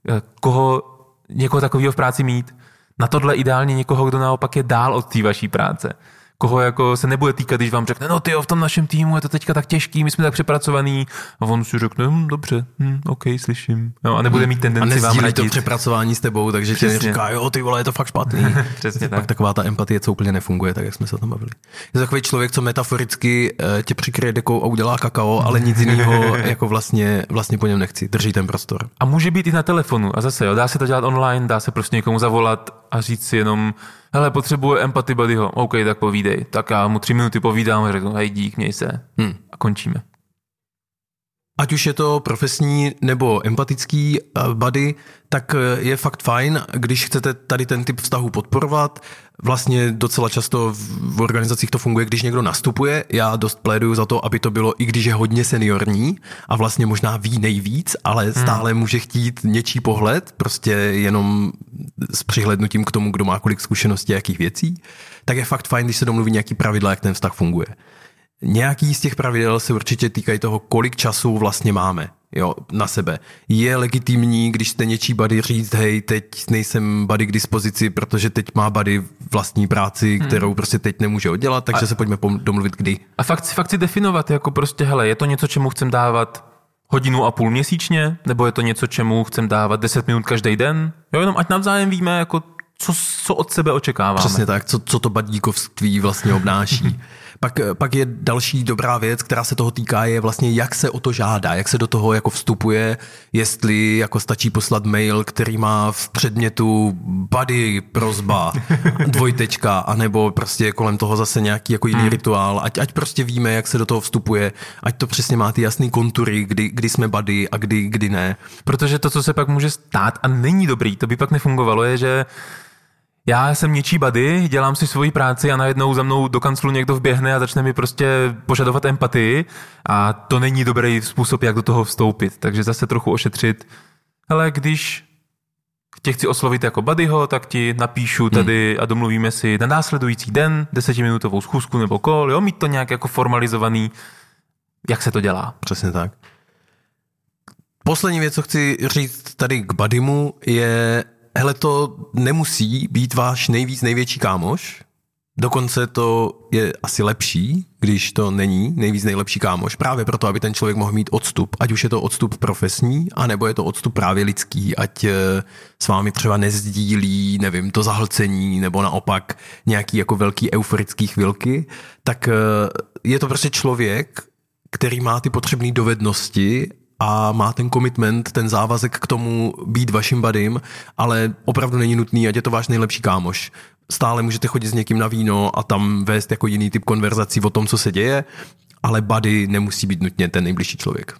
Eh, koho, někoho takového v práci mít. Na tohle ideálně někoho, kdo naopak je dál od té vaší práce koho jako se nebude týkat, když vám řekne, no ty v tom našem týmu je to teďka tak těžký, my jsme tak přepracovaný a on si řekne, hm, dobře, hm, OK, slyším. No, a nebude mít tendenci a vám radit. to přepracování s tebou, takže ti neříká, jo, ty vole, je to fakt špatný. Přesně tak. Pak taková ta empatie, co úplně nefunguje, tak jak jsme se tam bavili. Je takový člověk, co metaforicky uh, tě přikryje dekou a udělá kakao, ale nic jiného jako vlastně, vlastně po něm nechci. Drží ten prostor. A může být i na telefonu. A zase, jo, dá se to dělat online, dá se prostě někomu zavolat a říct si jenom, hele, potřebuje empaty buddyho. OK, tak povídej. Tak já mu tři minuty povídám a řeknu, hej, dík, měj se. Hmm. A končíme. Ať už je to profesní nebo empatický eh, buddy, tak eh, je fakt fajn, když chcete tady ten typ vztahu podporovat. Vlastně docela často v organizacích to funguje, když někdo nastupuje. Já dost pléduju za to, aby to bylo, i když je hodně seniorní a vlastně možná ví nejvíc, ale hmm. stále může chtít něčí pohled, prostě jenom s přihlednutím k tomu, kdo má kolik zkušeností a jakých věcí, tak je fakt fajn, když se domluví nějaký pravidla, jak ten vztah funguje. Nějaký z těch pravidel se určitě týkají toho, kolik času vlastně máme jo, na sebe. Je legitimní, když jste něčí body říct, hej, teď nejsem body k dispozici, protože teď má body vlastní práci, hmm. kterou prostě teď nemůže oddělat, takže a, se pojďme domluvit kdy. A fakt, fakt si definovat, jako prostě, hele, je to něco, čemu chcem dávat hodinu a půl měsíčně, nebo je to něco, čemu chcem dávat 10 minut každý den, jo, jenom ať navzájem víme, jako co, co od sebe očekáváme. Přesně tak, co, co to badíkovství vlastně obnáší. Pak, pak je další dobrá věc, která se toho týká, je vlastně, jak se o to žádá, jak se do toho jako vstupuje, jestli jako stačí poslat mail, který má v předmětu body prozba, dvojtečka, anebo prostě kolem toho zase nějaký jako jiný hmm. rituál, ať, ať prostě víme, jak se do toho vstupuje, ať to přesně má ty jasný kontury, kdy, kdy jsme body a kdy, kdy ne. Protože to, co se pak může stát a není dobrý, to by pak nefungovalo, je, že já jsem něčí bady, dělám si svoji práci a najednou za mnou do kanclu někdo vběhne a začne mi prostě požadovat empatii a to není dobrý způsob, jak do toho vstoupit. Takže zase trochu ošetřit. Ale když tě chci oslovit jako buddyho, tak ti napíšu tady hmm. a domluvíme si na následující den desetiminutovou schůzku nebo kol, jo, mít to nějak jako formalizovaný, jak se to dělá. Přesně tak. Poslední věc, co chci říct tady k Badimu, je hele, to nemusí být váš nejvíc největší kámoš, Dokonce to je asi lepší, když to není nejvíc nejlepší kámoš, právě proto, aby ten člověk mohl mít odstup, ať už je to odstup profesní, anebo je to odstup právě lidský, ať eh, s vámi třeba nezdílí, nevím, to zahlcení, nebo naopak nějaký jako velký euforický chvilky, tak eh, je to prostě člověk, který má ty potřebné dovednosti a má ten commitment, ten závazek k tomu být vaším badym, ale opravdu není nutný, ať je to váš nejlepší kámoš. Stále můžete chodit s někým na víno a tam vést jako jiný typ konverzací o tom, co se děje, ale bady nemusí být nutně ten nejbližší člověk.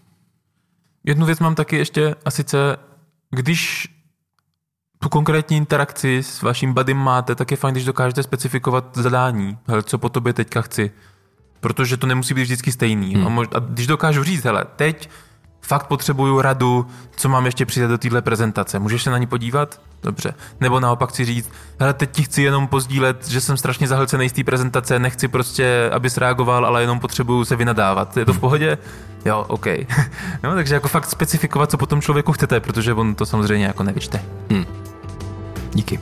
Jednu věc mám taky ještě, a sice, když tu konkrétní interakci s vaším badym máte, tak je fajn, když dokážete specifikovat zadání. Hele, co po tobě teďka chci. Protože to nemusí být vždycky stejný. Hmm. A, mož, a když dokážu říct, hele, teď fakt potřebuju radu, co mám ještě přidat do téhle prezentace. Můžeš se na ní podívat? Dobře. Nebo naopak chci říct, hele, teď ti chci jenom pozdílet, že jsem strašně zahlcený z té prezentace, nechci prostě, abys reagoval, ale jenom potřebuju se vynadávat. Je to v pohodě? Jo, OK. no, takže jako fakt specifikovat, co po tom člověku chcete, protože on to samozřejmě jako nevyčte. Hmm. Díky.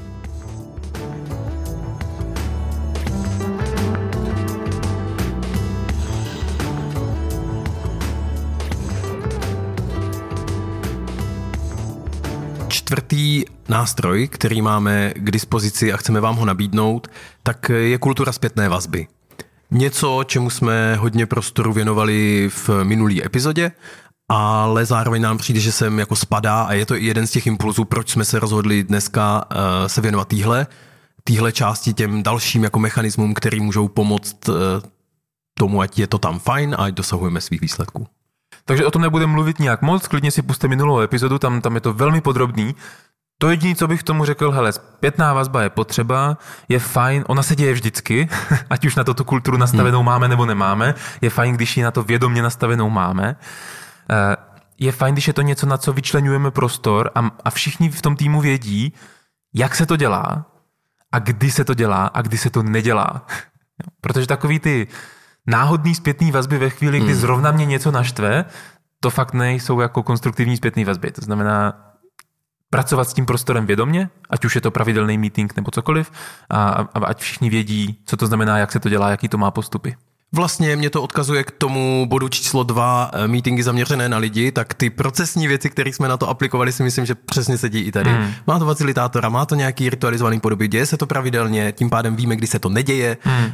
Čtvrtý nástroj, který máme k dispozici a chceme vám ho nabídnout, tak je kultura zpětné vazby. Něco, čemu jsme hodně prostoru věnovali v minulý epizodě, ale zároveň nám přijde, že sem jako spadá a je to i jeden z těch impulzů, proč jsme se rozhodli dneska uh, se věnovat týhle, týhle části těm dalším jako mechanismům, který můžou pomoct uh, tomu, ať je to tam fajn a ať dosahujeme svých výsledků. Takže o tom nebudeme mluvit nějak moc, klidně si puste minulou epizodu, tam, tam je to velmi podrobný. To jediné, co bych tomu řekl, hele, zpětná vazba je potřeba, je fajn, ona se děje vždycky, ať už na to tu kulturu nastavenou hmm. máme nebo nemáme, je fajn, když ji na to vědomě nastavenou máme. Eh, je fajn, když je to něco, na co vyčlenujeme prostor a, a všichni v tom týmu vědí, jak se to dělá a kdy se to dělá a kdy se to nedělá. Protože takový ty náhodný zpětný vazby ve chvíli, kdy hmm. zrovna mě něco naštve, to fakt nejsou jako konstruktivní zpětný vazby. To znamená, pracovat s tím prostorem vědomě, ať už je to pravidelný meeting nebo cokoliv, a, a ať všichni vědí, co to znamená, jak se to dělá, jaký to má postupy. Vlastně mě to odkazuje k tomu bodu číslo dva, eh, meetingy zaměřené na lidi, tak ty procesní věci, které jsme na to aplikovali, si myslím, že přesně sedí i tady. Hmm. Má to facilitátora, má to nějaký ritualizovaný podoby, děje se to pravidelně, tím pádem víme, kdy se to neděje hmm. Eh,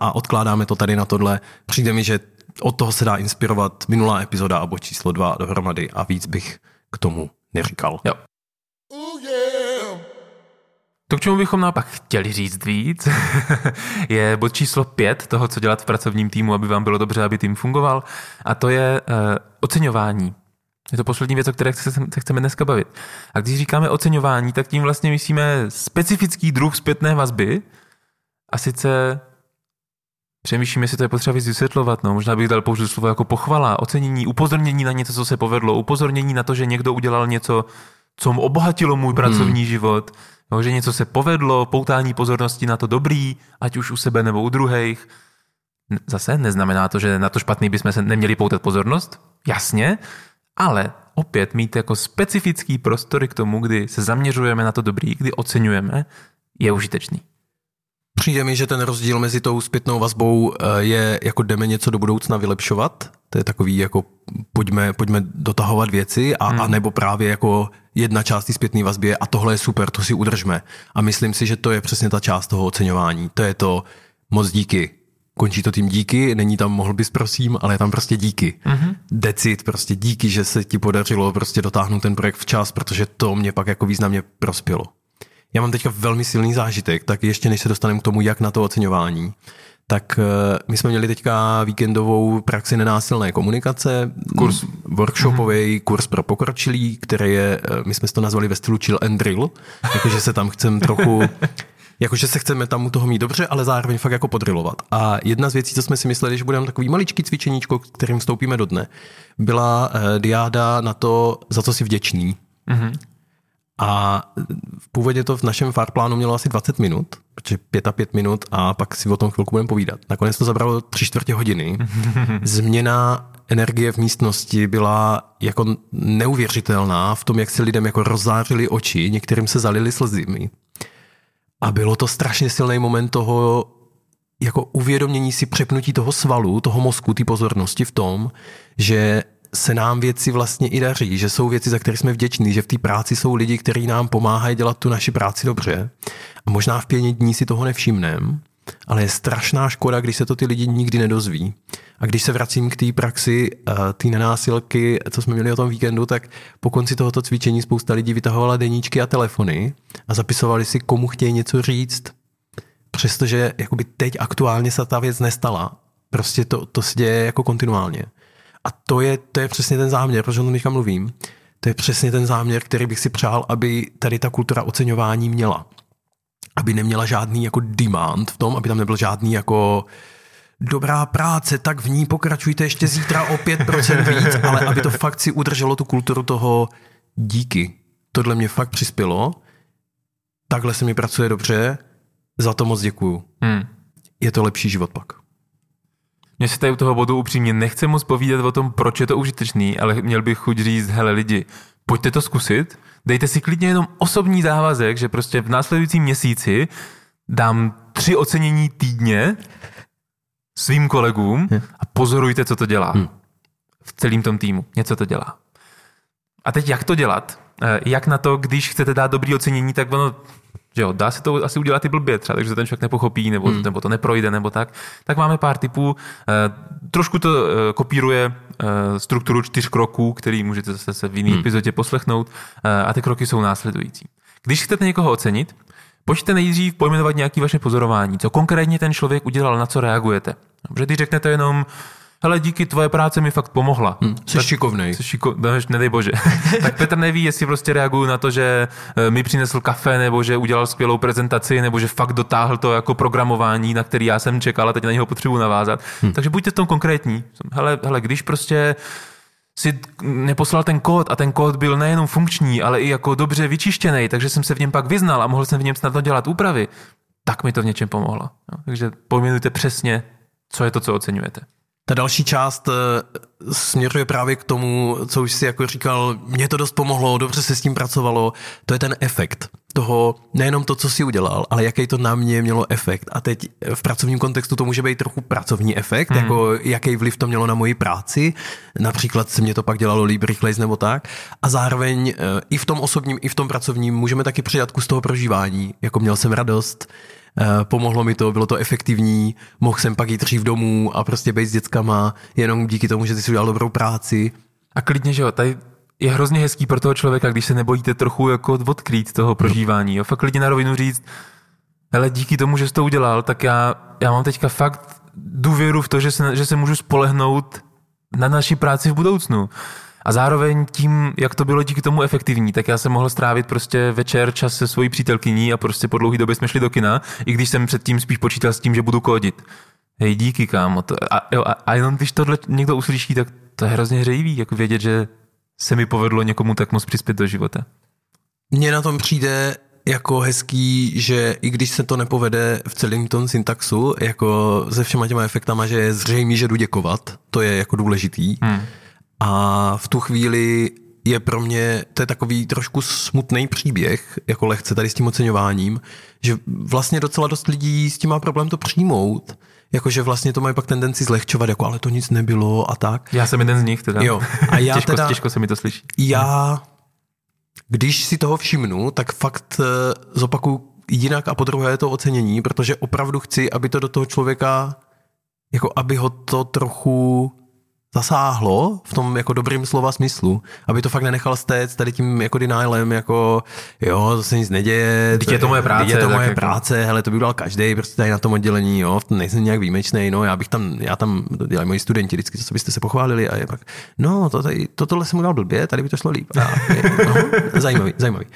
a odkládáme to tady na tohle. Přijde mi, že od toho se dá inspirovat minulá epizoda a bod číslo dva dohromady a víc bych k tomu neříkal. Jo. To, k čemu bychom naopak chtěli říct víc, je bod číslo pět toho, co dělat v pracovním týmu, aby vám bylo dobře, aby tým fungoval. A to je uh, oceňování. Je to poslední věc, o které se, se chceme dneska bavit. A když říkáme oceňování, tak tím vlastně myslíme specifický druh zpětné vazby. A sice přemýšlím, jestli to je potřeba víc vysvětlovat. No, možná bych dal použít slovo jako pochvala, ocenění, upozornění na něco, co se povedlo, upozornění na to, že někdo udělal něco, co mu obohatilo můj pracovní hmm. život, jo, že něco se povedlo, poutání pozornosti na to dobrý, ať už u sebe nebo u druhých. Zase neznamená to, že na to špatný bychom se neměli poutat pozornost, jasně, ale opět mít jako specifický prostory k tomu, kdy se zaměřujeme na to dobrý, kdy oceňujeme, je užitečný. Přijde mi, že ten rozdíl mezi tou zpětnou vazbou eh, je jako jdeme něco do budoucna vylepšovat. To je takový jako pojďme, pojďme dotahovat věci a, hmm. a nebo právě jako jedna část té zpětné vazby a tohle je super, to si udržme. A myslím si, že to je přesně ta část toho oceňování. To je to moc díky. Končí to tím díky, není tam mohl bys prosím, ale je tam prostě díky. Mm-hmm. Decit, prostě díky, že se ti podařilo prostě dotáhnout ten projekt včas, protože to mě pak jako významně prospělo. Já mám teďka velmi silný zážitek, tak ještě než se dostaneme k tomu, jak na to oceňování, tak eh, my jsme měli teďka víkendovou praxi nenásilné komunikace, kurz workshopový mm-hmm. kurz pro pokročilý, který je, eh, my jsme to nazvali ve stylu chill and drill, jakože se tam chcem trochu jakože se chceme tam u toho mít dobře, ale zároveň fakt jako podrilovat. A jedna z věcí, co jsme si mysleli, že budeme takový maličký cvičeníčko, kterým vstoupíme do dne, byla uh, diáda na to, za co si vděčný. Mm-hmm. A původně to v našem farplánu mělo asi 20 minut, protože pět a pět minut a pak si o tom chvilku budeme povídat. Nakonec to zabralo tři čtvrtě hodiny. Změna energie v místnosti byla jako neuvěřitelná v tom, jak se lidem jako rozzářili oči, některým se zalili slzými. A bylo to strašně silný moment toho jako uvědomění si přepnutí toho svalu, toho mozku, ty pozornosti v tom, že se nám věci vlastně i daří, že jsou věci, za které jsme vděční, že v té práci jsou lidi, kteří nám pomáhají dělat tu naši práci dobře. A možná v pěti dní si toho nevšimneme, ale je strašná škoda, když se to ty lidi nikdy nedozví. A když se vracím k té praxi, eh, té nenásilky, co jsme měli o tom víkendu, tak po konci tohoto cvičení spousta lidí vytahovala deníčky a telefony a zapisovali si, komu chtějí něco říct. Přestože jakoby teď aktuálně se ta věc nestala. Prostě to, to se děje jako kontinuálně. A to je, to je přesně ten záměr, proč o tom teďka mluvím. To je přesně ten záměr, který bych si přál, aby tady ta kultura oceňování měla. Aby neměla žádný jako demand v tom, aby tam nebyl žádný jako dobrá práce, tak v ní pokračujte ještě zítra o 5% víc, ale aby to fakt si udrželo tu kulturu toho díky. Tohle mě fakt přispělo, takhle se mi pracuje dobře, za to moc děkuju. Hmm. Je to lepší život pak. Mně se tady u toho bodu upřímně nechce moc povídat o tom, proč je to užitečný, ale měl bych chuť říct, hele lidi, pojďte to zkusit, dejte si klidně jenom osobní závazek, že prostě v následujícím měsíci dám tři ocenění týdně svým kolegům hm. a pozorujte, co to dělá. Hmm. V celém tom týmu. Něco to dělá. A teď jak to dělat? Eh, jak na to, když chcete dát dobrý ocenění, tak ono že jo, dá se to asi udělat i blbě třeba, takže ten člověk nepochopí nebo, hmm. nebo to neprojde nebo tak. Tak máme pár typů. E, trošku to e, kopíruje e, strukturu čtyř kroků, který můžete zase se v jiné hmm. epizodě poslechnout. A ty kroky jsou následující. Když chcete někoho ocenit, pojďte nejdřív pojmenovat nějaké vaše pozorování, co konkrétně ten člověk udělal, na co reagujete. Protože když řeknete jenom, hele, díky tvoje práce mi fakt pomohla. Hmm, jsi tak, šikovnej. Jsi šiko, no, nedej bože. tak Petr neví, jestli prostě reaguju na to, že eh, mi přinesl kafe, nebo že udělal skvělou prezentaci, nebo že fakt dotáhl to jako programování, na který já jsem čekal a teď na něho potřebuji navázat. Hmm. Takže buďte v tom konkrétní. Hele, hele když prostě si neposlal ten kód a ten kód byl nejenom funkční, ale i jako dobře vyčištěný, takže jsem se v něm pak vyznal a mohl jsem v něm snadno dělat úpravy, tak mi to v něčem pomohlo. No, takže pojmenujte přesně, co je to, co oceňujete. Ta další část eh, směřuje právě k tomu, co už si jako říkal, mě to dost pomohlo, dobře se s tím pracovalo, to je ten efekt toho, nejenom to, co si udělal, ale jaký to na mě mělo efekt. A teď v pracovním kontextu to může být trochu pracovní efekt, hmm. jako jaký vliv to mělo na moji práci, například se mě to pak dělalo líp, rychleji nebo tak. A zároveň eh, i v tom osobním, i v tom pracovním můžeme taky přidat kus toho prožívání, jako měl jsem radost, Eh, pomohlo mi to, bylo to efektivní, mohl jsem pak jít dřív domů a prostě být s dětskama, jenom díky tomu, že ty jsi udělal dobrou práci. A klidně, že jo, tady je hrozně hezký pro toho člověka, když se nebojíte trochu jako odkrýt toho prožívání. Jo? Fakt klidně na rovinu říct, ale díky tomu, že jsi to udělal, tak já, já mám teďka fakt důvěru v to, že se, že se můžu spolehnout na naší práci v budoucnu. A zároveň tím, jak to bylo díky tomu efektivní, tak já jsem mohl strávit prostě večer čas se svojí přítelkyní a prostě po dlouhé době jsme šli do kina, i když jsem předtím spíš počítal s tím, že budu kodit. Hej, díky, kámo. To, a, jo, a, a jenom když tohle někdo uslyší, tak to je hrozně hřejivý, jako vědět, že se mi povedlo někomu tak moc přispět do života. Mně na tom přijde jako hezký, že i když se to nepovede v celém tom syntaxu, jako se všema těma efektama, že je zřejmý, že jdu děkovat, to je jako důležitý. Hmm a v tu chvíli je pro mě, to je takový trošku smutný příběh, jako lehce tady s tím oceňováním, že vlastně docela dost lidí s tím má problém to přijmout, jakože vlastně to mají pak tendenci zlehčovat, jako ale to nic nebylo a tak. Já jsem jeden z nich teda. Jo. A já těžko, teda, těžko se mi to slyší. Já, když si toho všimnu, tak fakt eh, zopakuju jinak a podruhé to ocenění, protože opravdu chci, aby to do toho člověka, jako aby ho to trochu zasáhlo v tom jako dobrým slova smyslu, aby to fakt nenechal stéct tady tím jako denialem, jako jo, to se nic neděje. Teď je to moje práce. Je to moje jako... práce, hele, to by udělal každý, prostě tady na tom oddělení, jo, nejsem nějak výjimečný, no, já bych tam, já tam, to dělají moji studenti vždycky, co byste se pochválili a je pak, no, to, tady, to tohle jsem udělal blbě, tady by to šlo líp. A, no, zajímavý, zajímavý.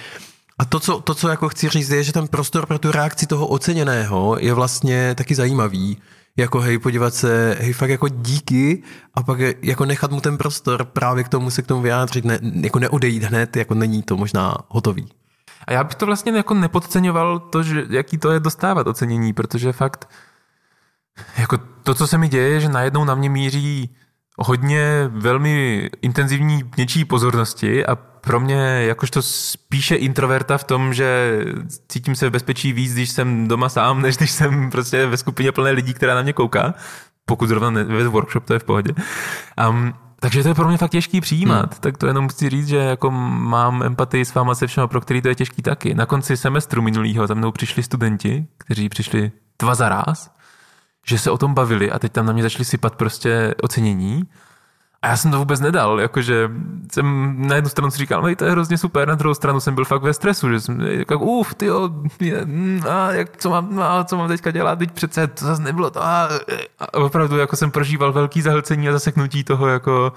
A to co, to, co jako chci říct, je, že ten prostor pro tu reakci toho oceněného je vlastně taky zajímavý, jako hej, podívat se, hej, fakt jako díky a pak jako nechat mu ten prostor právě k tomu se k tomu vyjádřit, ne, jako neodejít hned, jako není to možná hotový. A já bych to vlastně jako nepodceňoval to, že jaký to je dostávat ocenění, protože fakt jako to, co se mi děje, že najednou na mě míří hodně velmi intenzivní něčí pozornosti a pro mě jakožto spíše introverta v tom, že cítím se v bezpečí víc, když jsem doma sám, než když jsem prostě ve skupině plné lidí, která na mě kouká. Pokud zrovna ve workshop, to je v pohodě. Um, takže to je pro mě fakt těžký přijímat. Hmm. Tak to jenom chci říct, že jako mám empatii s váma se všema, pro který to je těžký taky. Na konci semestru minulého tam mnou přišli studenti, kteří přišli dva za ráz, že se o tom bavili a teď tam na mě začali sypat prostě ocenění. A já jsem to vůbec nedal, jakože jsem na jednu stranu si říkal, to je hrozně super, na druhou stranu jsem byl fakt ve stresu, že jsem jako, uf, ty a jak, co mám, a co mám teďka dělat, teď přece to zase nebylo to, a, a opravdu jako jsem prožíval velký zahlcení a zaseknutí toho jako,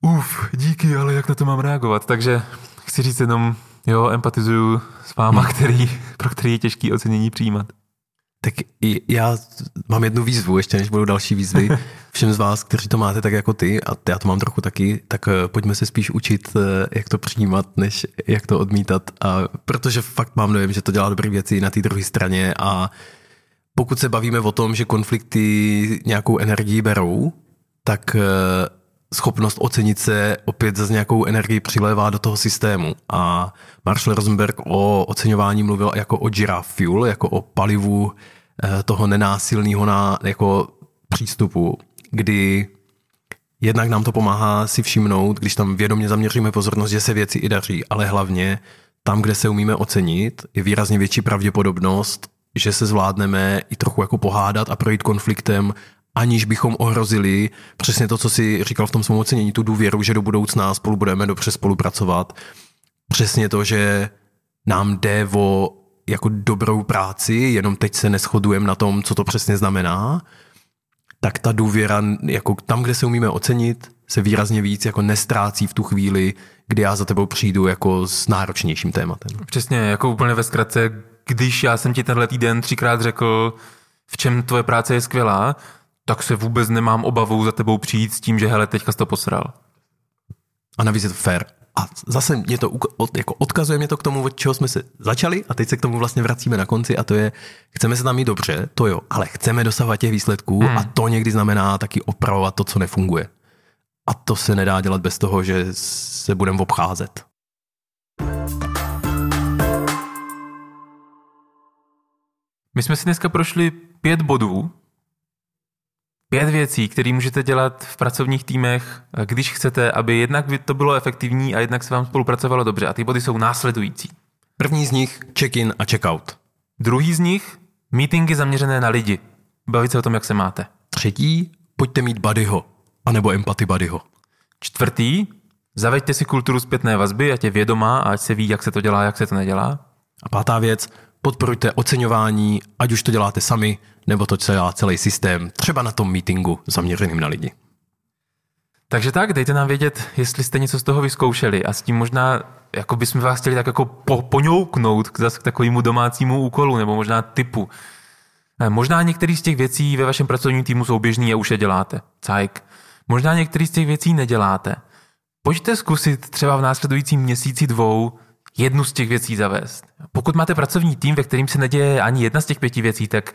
uf, díky, ale jak na to mám reagovat, takže chci říct jenom, jo, empatizuju s váma, hmm. který, pro který je těžký ocenění přijímat. Tak já mám jednu výzvu, ještě než budou další výzvy. Všem z vás, kteří to máte tak jako ty, a já to mám trochu taky, tak eh, pojďme se spíš učit, eh, jak to přijímat, než jak to odmítat. A protože fakt mám dojem, že to dělá dobré věci na té druhé straně a pokud se bavíme o tom, že konflikty nějakou energii berou, tak eh, schopnost ocenit se opět za nějakou energii přilévá do toho systému. A Marshall Rosenberg o oceňování mluvil jako o giraffe fuel, jako o palivu eh, toho nenásilného na, jako přístupu, kdy jednak nám to pomáhá si všimnout, když tam vědomě zaměříme pozornost, že se věci i daří, ale hlavně tam, kde se umíme ocenit, je výrazně větší pravděpodobnost, že se zvládneme i trochu jako pohádat a projít konfliktem aniž bychom ohrozili přesně to, co si říkal v tom svém ocenění, tu důvěru, že do budoucna spolu budeme dobře spolupracovat. Přesně to, že nám jde o jako dobrou práci, jenom teď se neschodujeme na tom, co to přesně znamená, tak ta důvěra, jako tam, kde se umíme ocenit, se výrazně víc jako nestrácí v tu chvíli, kdy já za tebou přijdu jako s náročnějším tématem. Přesně, jako úplně ve zkratce, když já jsem ti tenhle týden třikrát řekl, v čem tvoje práce je skvělá, tak se vůbec nemám obavu za tebou přijít s tím, že hele, teďka jsi to posral. A navíc je to fair. A zase mě to od, jako odkazuje mě to k tomu, od čeho jsme se začali a teď se k tomu vlastně vracíme na konci a to je, chceme se tam mít dobře, to jo, ale chceme dosahovat těch výsledků hmm. a to někdy znamená taky opravovat to, co nefunguje. A to se nedá dělat bez toho, že se budeme obcházet. My jsme si dneska prošli pět bodů, pět věcí, které můžete dělat v pracovních týmech, když chcete, aby jednak to bylo efektivní a jednak se vám spolupracovalo dobře. A ty body jsou následující. První z nich check-in a check-out. Druhý z nich meetingy zaměřené na lidi. Bavit se o tom, jak se máte. Třetí, pojďte mít buddyho, anebo empaty buddyho. Čtvrtý, zaveďte si kulturu zpětné vazby, ať je vědomá a ať se ví, jak se to dělá, jak se to nedělá. A pátá věc, podporujte oceňování, ať už to děláte sami, nebo to dělá celý systém, třeba na tom meetingu zaměřeným na lidi. Takže tak, dejte nám vědět, jestli jste něco z toho vyzkoušeli a s tím možná, jako bychom vás chtěli tak jako po, poňouknout k, k takovému domácímu úkolu nebo možná typu. Možná některý z těch věcí ve vašem pracovním týmu jsou běžný a už je děláte. Cajk. Možná některý z těch věcí neděláte. Pojďte zkusit třeba v následujícím měsíci dvou jednu z těch věcí zavést. Pokud máte pracovní tým, ve kterým se neděje ani jedna z těch pěti věcí, tak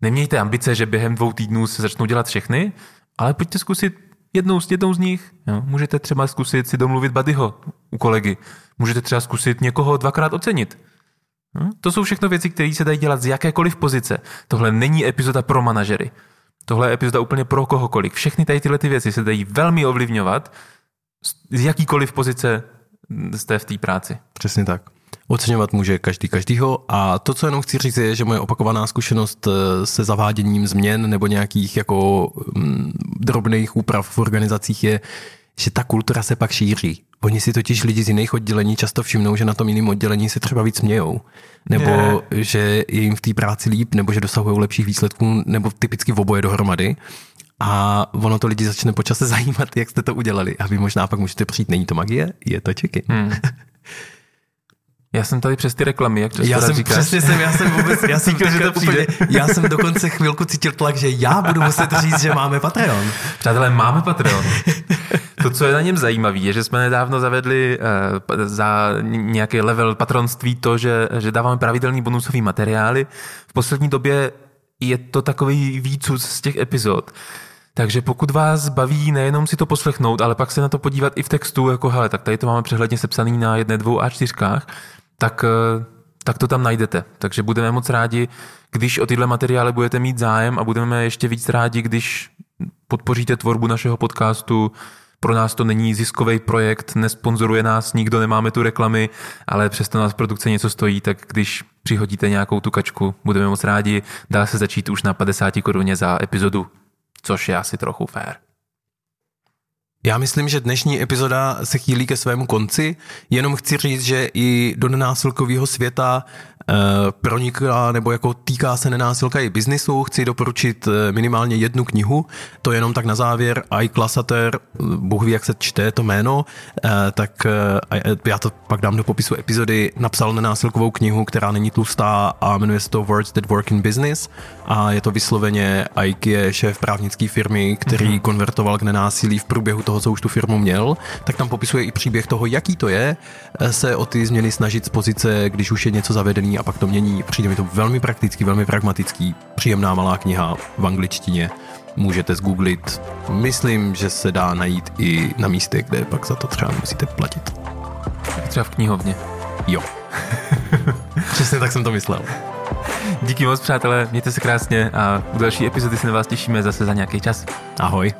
nemějte ambice, že během dvou týdnů se začnou dělat všechny, ale pojďte zkusit jednou z jednou z nich. Jo. Můžete třeba zkusit si domluvit badyho u kolegy. Můžete třeba zkusit někoho dvakrát ocenit. Jo. To jsou všechno věci, které se dají dělat z jakékoliv pozice. Tohle není epizoda pro manažery. Tohle je epizoda úplně pro kohokoliv. Všechny tady tyhle ty věci se dají velmi ovlivňovat z jakýkoliv pozice jste v té práci. Přesně tak. Oceňovat může každý každýho a to, co jenom chci říct, je, že moje opakovaná zkušenost eh, se zaváděním změn nebo nějakých jako mm, drobných úprav v organizacích je, že ta kultura se pak šíří. Oni si totiž lidi z jiných oddělení často všimnou, že na tom jiném oddělení se třeba víc smějou, nebo je. že je jim v té práci líp, nebo že dosahují lepších výsledků, nebo typicky v oboje dohromady. A ono to lidi začne počase zajímat, jak jste to udělali. A vy možná pak můžete přijít, není to magie, je to čeky. Hmm. Já jsem tady přes ty reklamy, jak často já jsem, říkáš. Přesně jsem, já jsem vůbec, já jsem že to úplně, já jsem dokonce chvilku cítil tlak, že já budu muset říct, že máme Patreon. Přátelé, máme Patreon. To, co je na něm zajímavé, je, že jsme nedávno zavedli uh, za nějaký level patronství to, že, že dáváme pravidelný bonusový materiály. V poslední době je to takový výcud z těch epizod. Takže pokud vás baví nejenom si to poslechnout, ale pak se na to podívat i v textu, jako hele, tak tady to máme přehledně sepsaný na jedné, dvou a čtyřkách, tak, eh, tak to tam najdete. Takže budeme moc rádi, když o tyhle materiály budete mít zájem a budeme ještě víc rádi, když podpoříte tvorbu našeho podcastu. Pro nás to není ziskový projekt, nesponzoruje nás nikdo, nemáme tu reklamy, ale přesto nás produkce něco stojí, tak když přihodíte nějakou tu kačku, budeme moc rádi. Dá se začít už na 50 koruně za epizodu, což je asi trochu fér. Já myslím, že dnešní epizoda se chýlí ke svému konci, jenom chci říct, že i do nenásilkového světa Eh, pronikla nebo jako týká se nenásilka i biznisu, chci doporučit eh, minimálně jednu knihu, to jenom tak na závěr, I Klasater, Bůh ví, jak se čte to jméno, eh, tak já to pak dám do popisu epizody, napsal nenásilkovou knihu, která není tlustá a jmenuje se to Words That Work in Business. A je to vysloveně Ike je šéf právnické firmy, který mm-hmm. konvertoval k nenásilí v průběhu toho, co už tu firmu měl, tak tam popisuje i příběh toho, jaký to je se o ty změny snažit z pozice, když už je něco zavedený a pak to mění. Přijde mi to velmi praktický, velmi pragmatický, příjemná malá kniha v angličtině. Můžete zgooglit. Myslím, že se dá najít i na místě, kde pak za to třeba musíte platit. Třeba v knihovně. Jo. Přesně tak jsem to myslel. Díky moc, přátelé, mějte se krásně a u další epizody se na vás těšíme zase za nějaký čas. Ahoj.